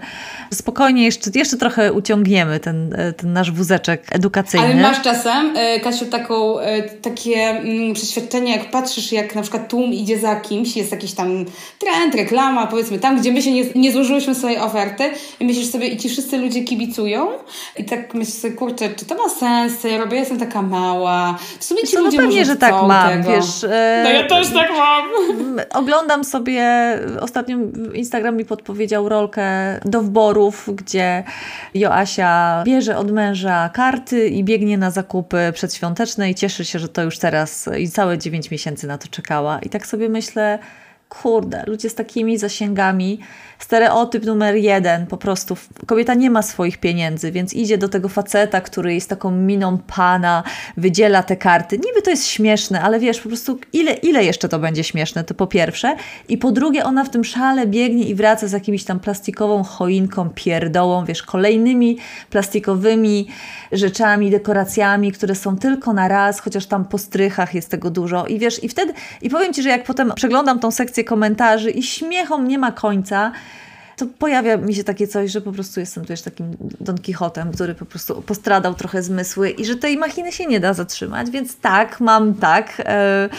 Speaker 1: spokojnie jeszcze, jeszcze trochę uciągniemy ten, e, ten nasz wózeczek edukacyjny.
Speaker 2: Ale masz czasem, Kasiu, taką, takie mm, przeświadczenie, jak patrzysz, jak na przykład tłum idzie za kimś, jest jakiś tam trend, reklama, powiedzmy tam, gdzie my się nie, nie złożyłyśmy swojej oferty i myślisz sobie, i ci wszyscy ludzie kibicują i tak myślisz sobie, kurczę, czy to ma sens, co ja robię, jestem taka mała. W sumie ci ludzie pewnie,
Speaker 1: że tak mam, tego. wiesz.
Speaker 2: E, no ja też tak mam.
Speaker 1: Oglądam sobie, ostatnio Instagram mi podpowiedział rolkę do wborów, gdzie Joasia bierze od męża karty i biegnie na zakupy przedświąteczne i cieszy się, że to już teraz i całe 9 miesięcy na to czekała. I tak sobie myślę, kurde, ludzie z takimi zasięgami stereotyp numer jeden, po prostu kobieta nie ma swoich pieniędzy, więc idzie do tego faceta, który jest taką miną pana, wydziela te karty. Niby to jest śmieszne, ale wiesz, po prostu ile, ile jeszcze to będzie śmieszne, to po pierwsze. I po drugie, ona w tym szale biegnie i wraca z jakimiś tam plastikową choinką, pierdołą, wiesz, kolejnymi plastikowymi rzeczami, dekoracjami, które są tylko na raz, chociaż tam po strychach jest tego dużo. I wiesz, i wtedy, i powiem Ci, że jak potem przeglądam tą sekcję komentarzy i śmiechom nie ma końca, to pojawia mi się takie coś, że po prostu jestem też takim Don Quixotem, który po prostu postradał trochę zmysły i że tej machiny się nie da zatrzymać, więc tak, mam tak. E,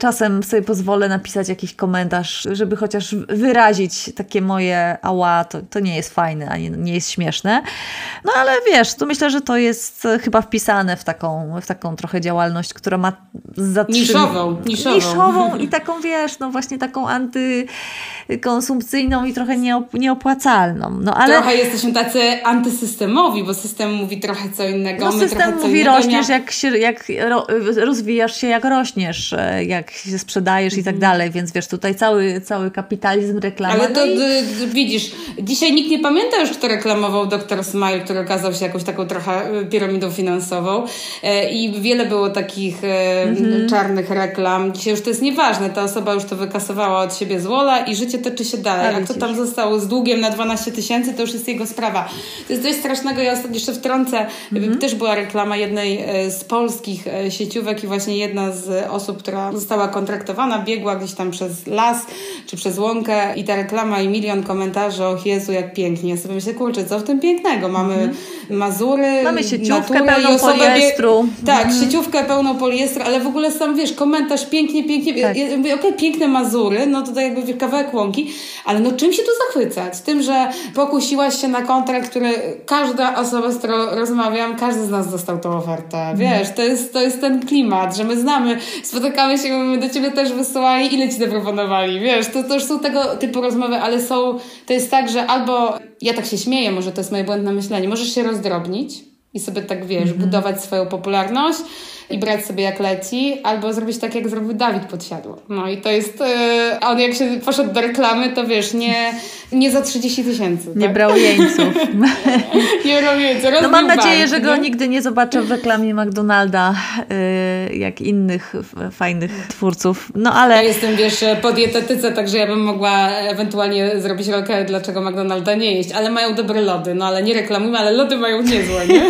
Speaker 1: czasem sobie pozwolę napisać jakiś komentarz, żeby chociaż wyrazić takie moje ała, to, to nie jest fajne, ani nie jest śmieszne. No ale wiesz, to myślę, że to jest chyba wpisane w taką, w taką trochę działalność, która ma
Speaker 2: zatrzymać... Niszową,
Speaker 1: niszową. Niszową i taką, wiesz, no właśnie taką antykonsumpcyjną i trochę nie nieopłacalną. No, ale...
Speaker 2: Trochę jesteśmy tacy antysystemowi, bo system mówi trochę co innego.
Speaker 1: No, system mówi rośniesz, jak, się, jak rozwijasz się, jak rośniesz, e, jak się sprzedajesz i tak mhm. dalej, więc wiesz, tutaj cały, cały kapitalizm reklamy.
Speaker 2: Ale to i... widzisz, dzisiaj nikt nie pamięta już, kto reklamował Dr. Smile, który okazał się jakąś taką trochę e, piramidą finansową e, i wiele było takich mhm. czarnych reklam. Dzisiaj już to jest nieważne, ta osoba już to wykasowała od siebie z Wola i życie toczy się dalej. A kto tam zostało z długiem na 12 tysięcy, to już jest jego sprawa. To jest coś strasznego. Ja ostatnio jeszcze wtrącę, mm-hmm. też była reklama jednej e, z polskich e, sieciówek i właśnie jedna z osób, która została kontraktowana, biegła gdzieś tam przez las czy przez łąkę i ta reklama i milion komentarzy, o Jezu, jak pięknie. Ja sobie myślę, kurczę, co w tym pięknego? Mamy mm-hmm. Mazury,
Speaker 1: Mamy sieciówkę pełną poliestru.
Speaker 2: Tak, mm-hmm. sieciówkę pełną poliestru, ale w ogóle sam, wiesz, komentarz pięknie, pięknie. Tak. Ja, okej, okay, piękne Mazury, no to tak jakby kawałek łąki, ale no czym się tu zachwyca? zachwycać. Tym, że pokusiłaś się na kontrakt, który każda osoba, z którą rozmawiam, każdy z nas dostał tą ofertę. Mhm. Wiesz, to jest, to jest ten klimat, że my znamy, spotykamy się, do ciebie też wysyłali, ile ci zaproponowali. Wiesz, to, to już są tego typu rozmowy, ale są, to jest tak, że albo, ja tak się śmieję, może to jest moje błędne myślenie, możesz się rozdrobnić i sobie tak, wiesz, mhm. budować swoją popularność, i brać sobie jak leci, albo zrobić tak, jak zrobił Dawid Podsiadło. No i to jest, yy, on jak się poszedł do reklamy, to wiesz, nie, nie za 30 tysięcy.
Speaker 1: Nie tak? brał jeńców.
Speaker 2: nie brał jeńców.
Speaker 1: No mam nadzieję, że go nie? nigdy nie zobaczę w reklamie McDonalda, yy, jak innych fajnych twórców. No ale...
Speaker 2: Ja jestem, wiesz, po dietetyce, także ja bym mogła ewentualnie zrobić rolkę, dlaczego McDonalda nie jeść, ale mają dobre lody, no ale nie reklamujmy, ale lody mają niezłe, nie?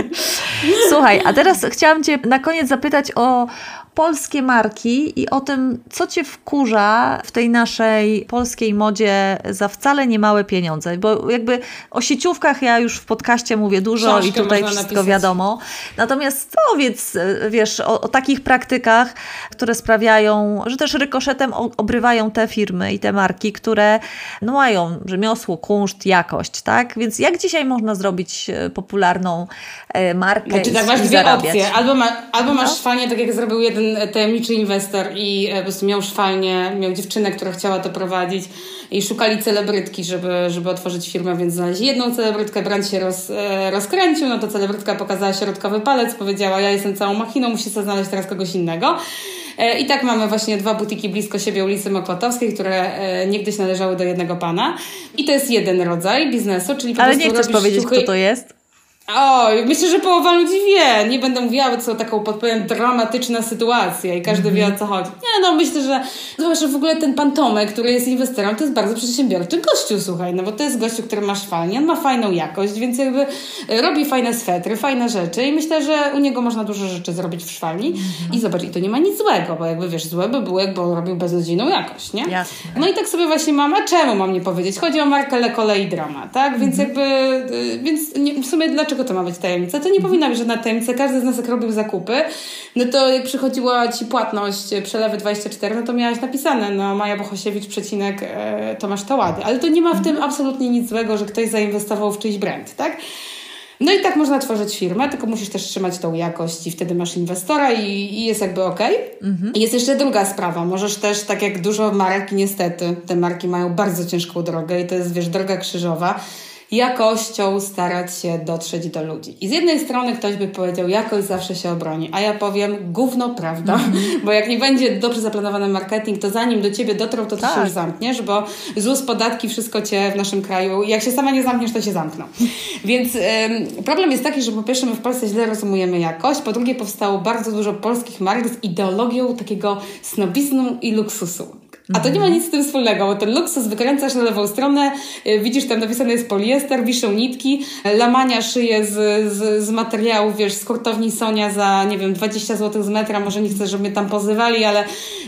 Speaker 1: Słuchaj, a teraz chciałam Cię na koniec zapytać o, polskie marki i o tym, co Cię wkurza w tej naszej polskiej modzie za wcale niemałe pieniądze. Bo jakby o sieciówkach ja już w podcaście mówię dużo Książkę i tutaj wszystko napisać. wiadomo. Natomiast powiedz, wiesz, o, o, takich praktykach, które sprawiają, że też rykoszetem obrywają te firmy i te marki, które no, mają rzemiosło, kunszt, jakość, tak? Więc jak dzisiaj można zrobić e, popularną e, markę znaczy, tak, masz dwie zarabiać? opcje.
Speaker 2: Albo, ma, albo masz no. fajnie, tak jak zrobił jeden tajemniczy inwestor i e, po prostu miał szwalnię, miał dziewczynę, która chciała to prowadzić i szukali celebrytki, żeby, żeby otworzyć firmę, więc znaleźli jedną celebrytkę, brand się roz, e, rozkręcił, no to celebrytka pokazała środkowy palec, powiedziała, ja jestem całą machiną, musi sobie znaleźć teraz kogoś innego. E, I tak mamy właśnie dwa butiki blisko siebie ulicy Mokotowskiej, które niegdyś należały do jednego pana. I to jest jeden rodzaj biznesu, czyli po
Speaker 1: Ale nie chcesz powiedzieć, kto to jest?
Speaker 2: Oj, myślę, że połowa ludzi wie. Nie będę mówiła, co taką podpowiem dramatyczna sytuacja i każdy wie o co chodzi. Nie, no myślę, że zobacz, że w ogóle ten pan Tomek, który jest inwestorem, to jest bardzo przedsiębiorczy gościu, słuchaj, no bo to jest gościu, który ma szwalnię, on ma fajną jakość, więc jakby robi fajne swetry, fajne rzeczy i myślę, że u niego można dużo rzeczy zrobić w szwalni mhm. i zobacz, i to nie ma nic złego, bo jakby wiesz, złe by było, jakby on robił beznadziejną jakość, nie?
Speaker 1: Jasne.
Speaker 2: No i tak sobie właśnie mam, a czemu mam nie powiedzieć? Chodzi o markę Le Colei Drama, tak? Więc mhm. jakby, y, więc nie, w sumie dlaczego to ma być tajemnica? To nie powinna być żadna tajemnica, każdy z nas jak robił zakupy, no to jak przychodziła Ci płatność, e, przelewy 24, no to miałaś napisane, no Maja Bohosiewicz, przecinek e, Tomasz Tałady, ale to nie ma w tym absolutnie nic złego, że ktoś zainwestował w czyjś brand, tak? No i tak można tworzyć firmę, tylko musisz też trzymać tą jakość i wtedy masz inwestora i, i jest jakby ok. Mhm. Jest jeszcze druga sprawa. Możesz też, tak jak dużo marek, niestety, te marki mają bardzo ciężką drogę i to jest, wiesz, droga krzyżowa jakością starać się dotrzeć do ludzi. I z jednej strony ktoś by powiedział, jakość zawsze się obroni, a ja powiem, gówno prawda, mm -hmm. bo jak nie będzie dobrze zaplanowany marketing, to zanim do ciebie dotrą, to ty tak. się już zamkniesz, bo ZUS, podatki, wszystko cię w naszym kraju, jak się sama nie zamkniesz, to się zamkną. Więc ym, problem jest taki, że po pierwsze my w Polsce źle rozumiemy jakość, po drugie powstało bardzo dużo polskich marek z ideologią takiego snobizmu i luksusu. A to nie ma nic z tym wspólnego, bo ten luksus wykręcasz na lewą stronę, y, widzisz tam napisane jest poliester, wiszą nitki, lamania szyje z, z, z materiałów, wiesz, z hurtowni Sonia za, nie wiem, 20 zł z metra, może nie chcę, żeby mnie tam pozywali, ale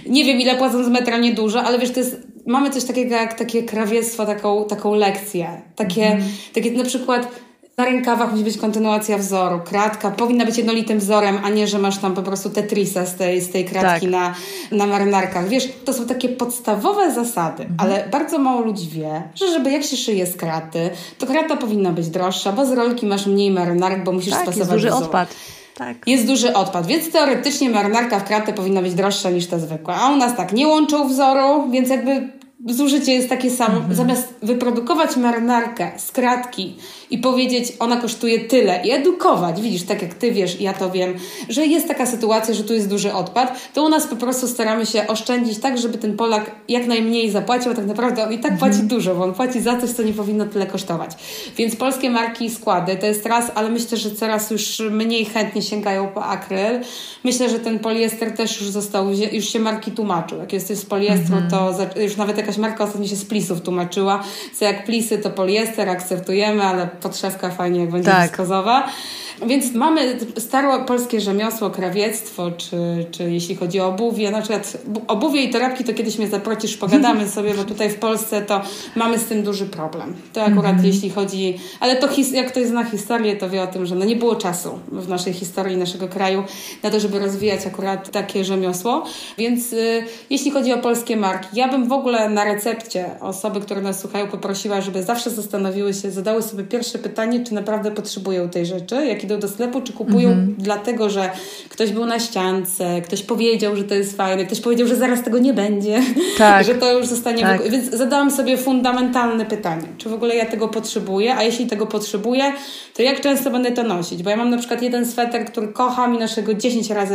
Speaker 2: nie wiem ile płacą z metra, niedużo, ale wiesz, to jest, mamy coś takiego jak takie krawiectwo, taką, taką lekcję, takie, mm. takie na przykład na rękawach musi być kontynuacja wzoru. Kratka powinna być jednolitym wzorem, a nie, że masz tam po prostu tetrisa z tej, z tej kratki tak. na, na marynarkach. Wiesz, to są takie podstawowe zasady, mhm. ale bardzo mało ludzi wie, że żeby jak się szyje z kraty, to krata powinna być droższa, bo z rolki masz mniej marynarek, bo musisz tak, stosować
Speaker 1: jest duży wzór. odpad.
Speaker 2: Tak. Jest duży odpad, więc teoretycznie marynarka w kratę powinna być droższa niż ta zwykła. A u nas tak nie łączą wzoru, więc jakby zużycie jest takie samo. Mhm. Zamiast wyprodukować marynarkę z kratki i powiedzieć, ona kosztuje tyle i edukować, widzisz, tak jak ty wiesz, ja to wiem, że jest taka sytuacja, że tu jest duży odpad, to u nas po prostu staramy się oszczędzić tak, żeby ten Polak jak najmniej zapłacił, a tak naprawdę on i tak płaci mhm. dużo, bo on płaci za coś, co nie powinno tyle kosztować. Więc polskie marki i składy to jest raz, ale myślę, że coraz już mniej chętnie sięgają po akryl. Myślę, że ten poliester też już został, już się marki tłumaczył. Jak jesteś z poliestru, mhm. to już nawet jakaś marka ostatnio się z plisów tłumaczyła, co jak plisy to poliester, akceptujemy, ale podszewka fajnie jak będzie tak. wiskozowa. Więc mamy stare polskie rzemiosło, krawiectwo, czy, czy jeśli chodzi o obuwie, na przykład obuwie i torebki, to kiedyś mnie zaprosisz, pogadamy sobie, bo tutaj w Polsce to mamy z tym duży problem. To akurat -hmm. jeśli chodzi, ale to jak ktoś zna historię, to wie o tym, że no nie było czasu w naszej historii naszego kraju na to, żeby rozwijać akurat takie rzemiosło. Więc y, jeśli chodzi o polskie marki, ja bym w ogóle na recepcie osoby, które nas słuchają, poprosiła, żeby zawsze zastanowiły się, zadały sobie pierwsze pytanie, czy naprawdę potrzebują tej rzeczy, jak idą do sklepu, czy kupują mhm. dlatego, że ktoś był na ściance, ktoś powiedział, że to jest fajne, ktoś powiedział, że zaraz tego nie będzie, tak. że to już zostanie... Tak. Więc zadałam sobie fundamentalne pytanie, czy w ogóle ja tego potrzebuję, a jeśli tego potrzebuję, to jak często będę to nosić? Bo ja mam na przykład jeden sweter, który kocham i naszego 10 razy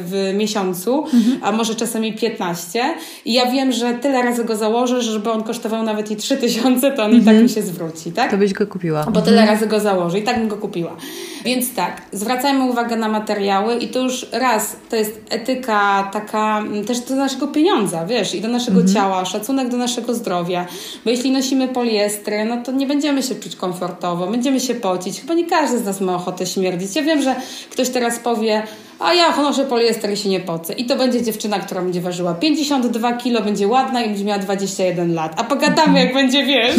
Speaker 2: w miesiącu, mhm. a może czasami 15 i ja wiem, że tyle razy go założę, żeby on kosztował nawet i 3000, to on mhm. i tak mhm. mi się zwróci, tak?
Speaker 1: To byś go kupiła.
Speaker 2: Bo tyle mhm. razy go założę i tak bym go kupiła. Więc tak, zwracajmy uwagę na materiały i to już raz, to jest etyka taka mm, też do naszego pieniądza, wiesz, i do naszego mhm. ciała, szacunek do naszego zdrowia, bo jeśli nosimy poliestry, no to nie będziemy się czuć komfortowo, będziemy się pocić, chyba nie każdy z nas ma ochotę śmierdzić. Ja wiem, że ktoś teraz powie, a ja noszę poliester i się nie pocę. I to będzie dziewczyna, która będzie ważyła 52 kilo, będzie ładna i będzie miała 21 lat. A pogadamy, jak będzie, wiesz,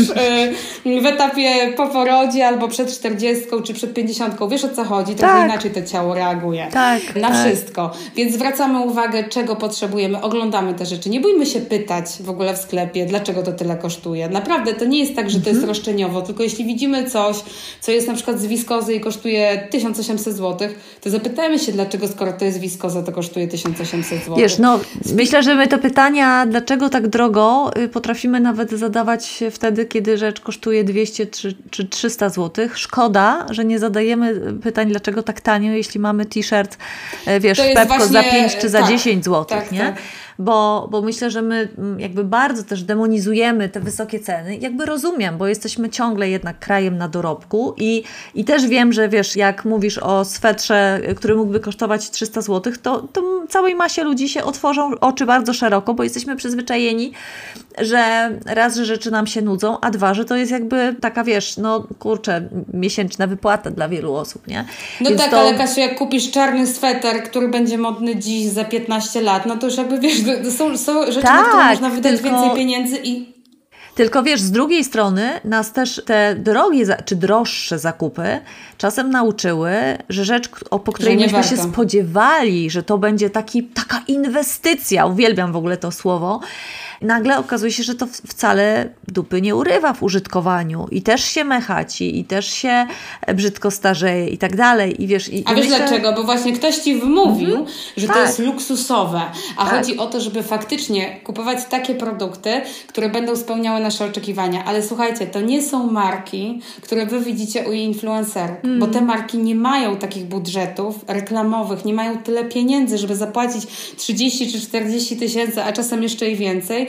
Speaker 2: y, w etapie po porodzie albo przed 40 czy przed 50. Wiesz o co chodzi? Trochę tak. inaczej to ciało reaguje.
Speaker 1: Tak.
Speaker 2: Na
Speaker 1: tak.
Speaker 2: wszystko. Więc zwracamy uwagę, czego potrzebujemy, oglądamy te rzeczy. Nie bójmy się pytać w ogóle w sklepie, dlaczego to tyle kosztuje. Naprawdę, to nie jest tak, że to jest mhm. roszczeniowo, tylko jeśli widzimy coś, co jest na przykład z wiskozy i kosztuje 1800 zł, to zapytajmy się, dlaczego skoro to jest wiskoza, to kosztuje 1800 zł.
Speaker 1: Wiesz, no myślę, że my te pytania, dlaczego tak drogo, y, potrafimy nawet zadawać wtedy, kiedy rzecz kosztuje 200 czy 300 zł. Szkoda, że nie zadajemy pytań, dlaczego tak tanio, jeśli mamy t-shirt, y, wiesz, w Pepko właśnie, za 5 czy za tak, 10 zł, tak, nie? Tak bo, bo myślę, że my mm, jakby bardzo też demonizujemy te wysokie ceny. Jakby rozumiem, bo jesteśmy ciągle jednak krajem na dorobku i, i też wiem, że wiesz, jak mówisz o swetrze, który mógłby kosztować 300 zł, to, to całej masie ludzi się otworzą oczy bardzo szeroko, bo jesteśmy przyzwyczajeni, że raz, że rzeczy nam się nudzą, a dwa, że to jest jakby taka, wiesz, no kurczę, miesięczna wypłata dla wielu osób, nie?
Speaker 2: No Więc tak, to... ale Kasiu, jak kupisz czarny sweter, który będzie modny dziś za 15 lat, no to już jakby, wiesz, są, są rzeczy, tak, na które tak, można wydać tylko... więcej pieniędzy i
Speaker 1: tylko wiesz, z drugiej strony nas też te drogie czy droższe zakupy czasem nauczyły, że rzecz, po której myśmy warto. się spodziewali, że to będzie taki, taka inwestycja, uwielbiam w ogóle to słowo, nagle okazuje się, że to wcale dupy nie urywa w użytkowaniu i też się mechaci, i też się brzydko starzeje i tak dalej. I wiesz, i,
Speaker 2: a wiesz myślę... dlaczego? Bo właśnie ktoś ci wymówił, mhm. że tak. to jest luksusowe, a tak. chodzi o to, żeby faktycznie kupować takie produkty, które będą spełniały nasze oczekiwania. Ale słuchajcie, to nie są marki, które wy widzicie u influencerów, mm. bo te marki nie mają takich budżetów reklamowych, nie mają tyle pieniędzy, żeby zapłacić 30 czy 40 tysięcy, a czasem jeszcze i więcej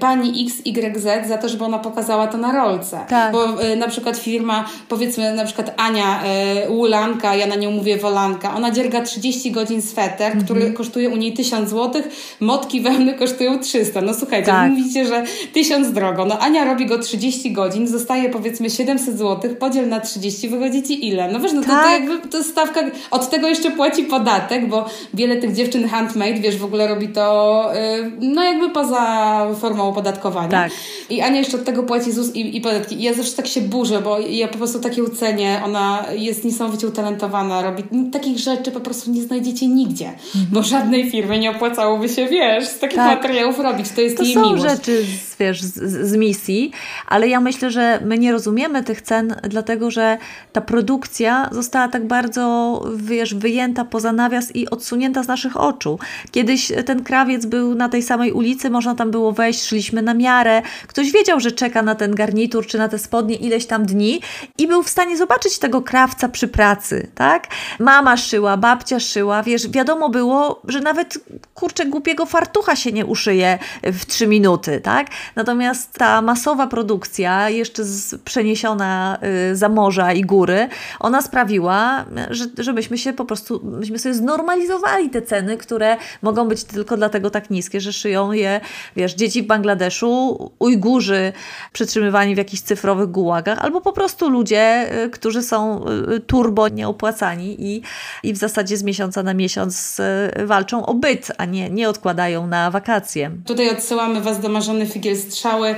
Speaker 2: pani XYZ za to, żeby ona pokazała to na rolce. Tak. Bo y, na przykład firma, powiedzmy na przykład Ania y, Ulanka, ja na nią mówię Wolanka, ona dzierga 30 godzin sweter, mm -hmm. który kosztuje u niej 1000 zł, motki wełny kosztują 300. No słuchajcie, tak. mówicie, że 1000 drogo. No Ania robi go 30 godzin, zostaje powiedzmy 700 zł, podziel na 30, wychodzi ci ile? No wiesz, no to, tak. to jakby to stawka, od tego jeszcze płaci podatek, bo wiele tych dziewczyn handmade, wiesz, w ogóle robi to, y, no jakby poza formą opodatkowania. Tak. I Ania jeszcze od tego płaci ZUS i, i podatki. I ja zawsze tak się burzę, bo ja po prostu takie ucenię. Ona jest niesamowicie utalentowana, robi takich rzeczy po prostu nie znajdziecie nigdzie, mhm. bo żadnej firmy nie opłacałoby się, wiesz, z takich tak. materiałów robić. To jest
Speaker 1: to
Speaker 2: jej
Speaker 1: są
Speaker 2: miłość.
Speaker 1: rzeczy, wiesz, z, z misji, ale ja myślę, że my nie rozumiemy tych cen, dlatego że ta produkcja została tak bardzo, wiesz, wyjęta poza nawias i odsunięta z naszych oczu. Kiedyś ten krawiec był na tej samej ulicy, można tam było wejść, szliśmy na miarę. Ktoś wiedział, że czeka na ten garnitur czy na te spodnie ileś tam dni i był w stanie zobaczyć tego krawca przy pracy, tak? Mama szyła, babcia szyła, wiesz, wiadomo było, że nawet kurczę głupiego fartucha się nie uszyje w trzy minuty, tak? Natomiast ta masowa produkcja, jeszcze przeniesiona y, za morza i góry, ona sprawiła, że, żebyśmy się po prostu, myśmy sobie znormalizowali te ceny, które mogą być tylko dlatego tak niskie, że szyją je wiesz, dzieci w Bangladeszu, Ujgurzy przetrzymywani w jakichś cyfrowych gułagach, albo po prostu ludzie, y, którzy są y, turbo nieopłacani i, i w zasadzie z miesiąca na miesiąc walczą o byt, a nie, nie odkładają na wakacje.
Speaker 2: Tutaj odsyłamy Was do Marzony Figiel Strzały,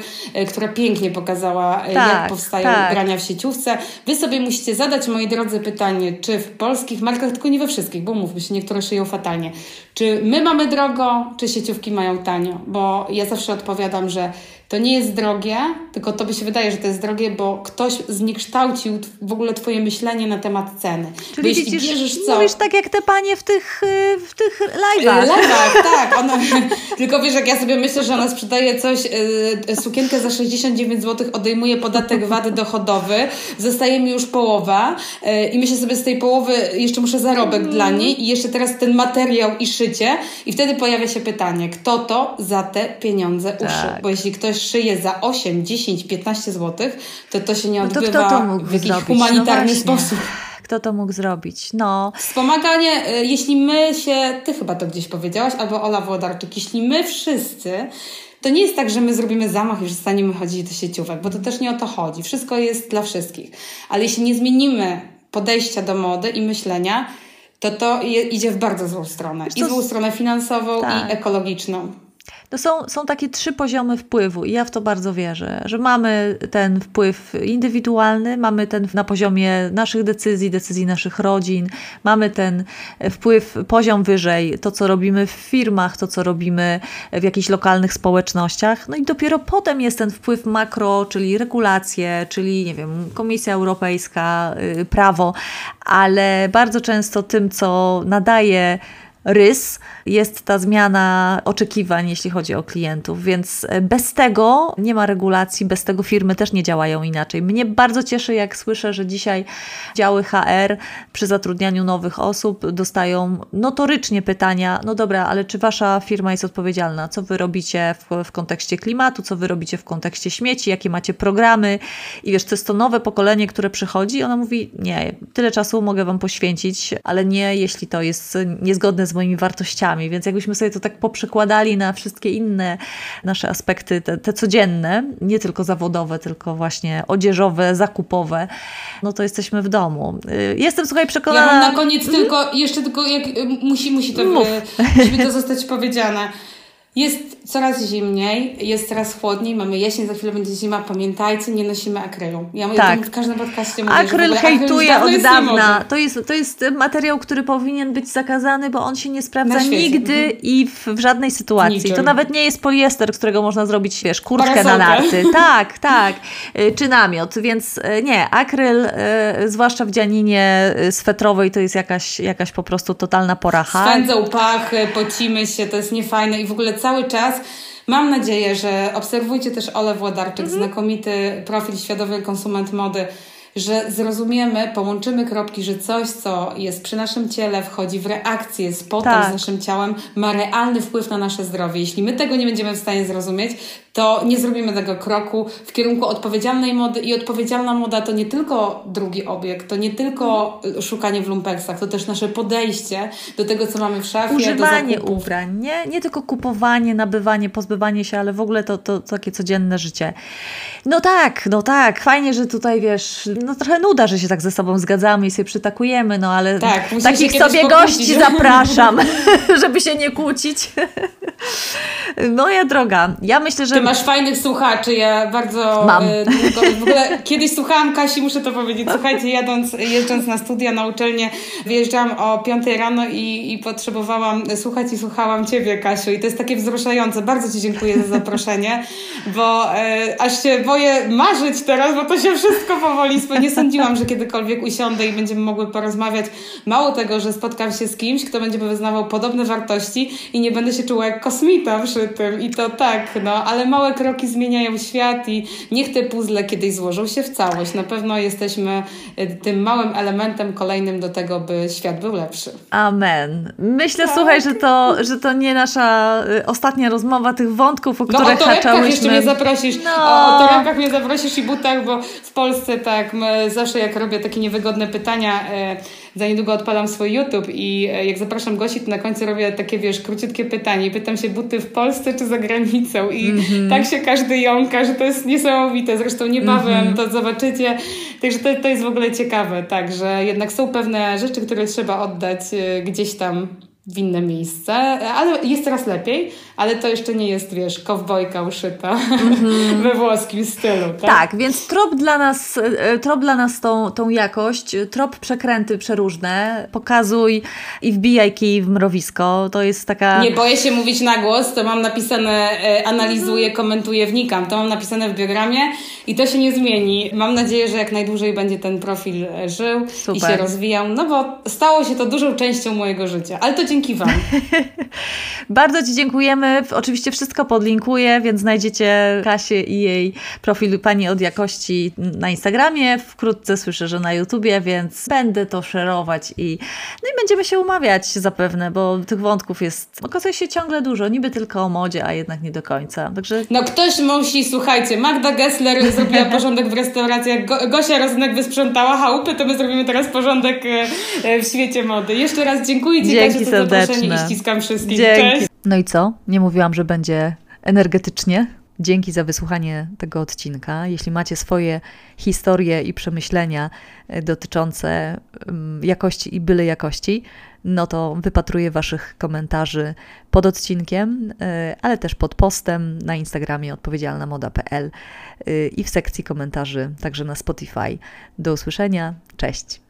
Speaker 2: która pięknie pokazała, tak, jak powstają tak. ubrania w sieciówce. Wy sobie musicie zadać, moi drodzy, pytanie, czy w polskich markach, tylko nie we wszystkich, bo mówmy się, niektóre szyją fatalnie, czy my mamy drogo, czy sieciówki mają tanio? Bo ja zawsze odpowiadam, że to nie jest drogie, tylko to by się wydaje, że to jest drogie, bo ktoś zniekształcił w ogóle twoje myślenie na temat ceny.
Speaker 1: Czyli widzisz, bierzesz co... mówisz tak jak te panie w tych, y, w tych live'ach.
Speaker 2: Live'ach, tak. Ona, tylko wiesz, jak ja sobie myślę, że ona sprzedaje coś, y, sukienkę za 69 zł, odejmuje podatek VAT dochodowy, zostaje mi już połowa y, i myślę sobie z tej połowy jeszcze muszę zarobek mm. dla niej i jeszcze teraz ten materiał i szycie i wtedy pojawia się pytanie, kto to za te pieniądze uszył? Tak. Bo jeśli ktoś szyje za 8, 10, 15 zł, to to się nie odbywa no to to w jakiś zrobić? humanitarny no sposób.
Speaker 1: Kto to mógł zrobić? No.
Speaker 2: Wspomaganie, y, jeśli my się, ty chyba to gdzieś powiedziałaś, albo Ola Włodarczyk, jeśli my wszyscy to nie jest tak, że my zrobimy zamach i przestaniemy chodzić do sieciówek, bo to też nie o to chodzi. Wszystko jest dla wszystkich. Ale jeśli nie zmienimy podejścia do mody i myślenia, to to idzie w bardzo złą stronę. I złą stronę finansową, tak. i ekologiczną.
Speaker 1: To są, są takie trzy poziomy wpływu i ja w to bardzo wierzę, że mamy ten wpływ indywidualny, mamy ten na poziomie naszych decyzji, decyzji naszych rodzin, mamy ten wpływ poziom wyżej, to co robimy w firmach, to co robimy w jakichś lokalnych społecznościach, no i dopiero potem jest ten wpływ makro, czyli regulacje, czyli nie wiem, Komisja Europejska, y, prawo, ale bardzo często tym, co nadaje rys jest ta zmiana oczekiwań, jeśli chodzi o klientów, więc bez tego nie ma regulacji, bez tego firmy też nie działają inaczej. Mnie bardzo cieszy, jak słyszę, że dzisiaj działy HR przy zatrudnianiu nowych osób dostają notorycznie pytania: no dobra, ale czy wasza firma jest odpowiedzialna? Co wy robicie w, w kontekście klimatu, co wy robicie w kontekście śmieci, jakie macie programy? I wiesz, to jest to nowe pokolenie, które przychodzi. Ona mówi: Nie, tyle czasu mogę wam poświęcić, ale nie, jeśli to jest niezgodne z moimi wartościami. Więc jakbyśmy sobie to tak poprzekładali na wszystkie inne nasze aspekty, te, te codzienne, nie tylko zawodowe, tylko właśnie odzieżowe, zakupowe, no to jesteśmy w domu. Y, jestem, słuchaj, przekonana...
Speaker 2: Ja na koniec mhm. tylko, jeszcze tylko, jak, y, musi, musi, to, musi to zostać powiedziane. Jest coraz zimniej, jest coraz chłodniej, mamy jesień, za chwilę będzie zima. Pamiętajcie, nie nosimy akrylu. Ja tak. w każdym podcaście mówię,
Speaker 1: Akryl hejtuje od dawna. To jest, to jest materiał, który powinien być zakazany, bo on się nie sprawdza nigdy mhm. i w, w, żadnej sytuacji. Niczym. To nawet nie jest poliester, z którego można zrobić, wiesz, kurtkę na narty. Tak, tak. Y, czy namiot. Więc y, nie, akryl, y, zwłaszcza w dzianinie swetrowej, to jest jakaś, jakaś po prostu totalna poracha.
Speaker 2: Spędzą pachy, pocimy się, to jest niefajne i w ogóle cały czas Mam nadzieję, że obserwujcie też Ole Włodarczyk, mhm. znakomity profil świadomy konsument mody że zrozumiemy, połączymy kropki, że coś, co jest przy naszym ciele, wchodzi w reakcję z potem tak. z naszym ciałem, ma realny wpływ na nasze zdrowie. Jeśli my tego nie będziemy w stanie zrozumieć, to nie zrobimy tego kroku w kierunku odpowiedzialnej mody i odpowiedzialna moda to nie tylko drugi obiekt, to nie tylko szukanie w lumpeksach, to też nasze podejście do tego, co mamy w szafie,
Speaker 1: Używanie ubrań, nie? nie tylko kupowanie, nabywanie, pozbywanie się, ale w ogóle to, to, to takie codzienne życie. No tak, no tak, fajnie, że tutaj wiesz, no trochę nuda, że się tak ze sobą zgadzamy i sobie przytakujemy, no ale tak, takich sobie gości zapraszam, żeby się nie kłócić. Moja droga, ja myślę, że...
Speaker 2: Masz fajnych słuchaczy, ja bardzo...
Speaker 1: Mam. E,
Speaker 2: długo, w ogóle kiedyś słuchałam Kasi, muszę to powiedzieć, słuchajcie, jadąc, jeżdżąc na studia, na uczelnię, wyjeżdżałam o 5 rano i, i potrzebowałam słuchać i słuchałam Ciebie, Kasiu i to jest takie wzruszające. Bardzo Ci dziękuję za zaproszenie, bo e, aż się boję marzyć teraz, bo to się wszystko powoli nie sądziłam, że kiedykolwiek usiądę i będziemy mogły porozmawiać. Mało tego, że spotkam się z kimś, kto będzie wyznawał podobne wartości i nie będę się czuła jak kosmita przy tym. I to tak, no, ale małe kroki zmieniają świat i niech te puzzle kiedyś złożą się w całość. Na pewno jesteśmy e, tym małym elementem kolejnym do tego, by świat był lepszy.
Speaker 1: Amen. Myślę, tak. słuchaj, że to, że to nie nasza e, ostatnia rozmowa tych wątków, o których no, o haczałyśmy.
Speaker 2: jeszcze mnie zaprosisz. No. O, o torebkach mnie zaprosisz i butach, bo w Polsce tak, zawsze jak robię takie niewygodne pytania, e, za niedługo odpalam swój YouTube i e, jak zapraszam gości, to na końcu robię takie, wiesz, króciutkie pytanie pytam się buty w Polsce czy za granicą i mm -hmm. tak się każdy jąka, że to jest niesamowite. Zresztą niebawem mm -hmm. to zobaczycie. Także to, to jest w ogóle ciekawe, tak, że jednak są pewne rzeczy, które trzeba oddać e, gdzieś tam w inne miejsce, ale jest coraz lepiej, ale to jeszcze nie jest, wiesz, kowbojka uszyta mm-hmm. we włoskim stylu. Tak?
Speaker 1: tak, więc trop dla nas, e, trop dla nas tą, tą jakość, trop przekręty przeróżne, pokazuj i wbijaj kij w mrowisko, to jest taka...
Speaker 2: Nie boję się mówić na głos, to mam napisane, e, analizuję, mm-hmm. komentuję, wnikam, to mam napisane w biogramie i to się nie zmieni. Mam nadzieję, że jak najdłużej będzie ten profil e, żył Super. i się rozwijał, no bo stało się to dużą częścią mojego życia, ale to dzięki Wam.
Speaker 1: Bardzo Ci dziękujemy. Oczywiście wszystko podlinkuję, więc znajdziecie Kasię i jej profil Pani od Jakości na Instagramie. Wkrótce słyszę, że na YouTubie, więc będę to szerować i, no i będziemy się umawiać zapewne, bo tych wątków jest, okazuje się ciągle dużo. Niby tylko o modzie, a jednak nie do końca. Także...
Speaker 2: No ktoś musi, słuchajcie, Magda Gessler zrobiła porządek w restauracji, jak Go Gosia Rozynek wysprzątała chałupy, to my zrobimy teraz porządek e, e, w świecie mody. Jeszcze raz dziękuję Ci,
Speaker 1: Dzięki Kasiu, serdeczne.
Speaker 2: i ściskam wszystkich. Dzięki. Cześć.
Speaker 1: No i co? Nie mówiłam, że będzie energetycznie. Dzięki za wysłuchanie tego odcinka. Jeśli macie swoje historie i przemyślenia e, dotyczące mm, jakości i byle jakości, no to wypatruję Waszych komentarzy pod odcinkiem, e, ale też pod postem na Instagramie odpowiedzialnamoda.pl e, i w sekcji komentarzy, także na Spotify. Do usłyszenia. Cześć.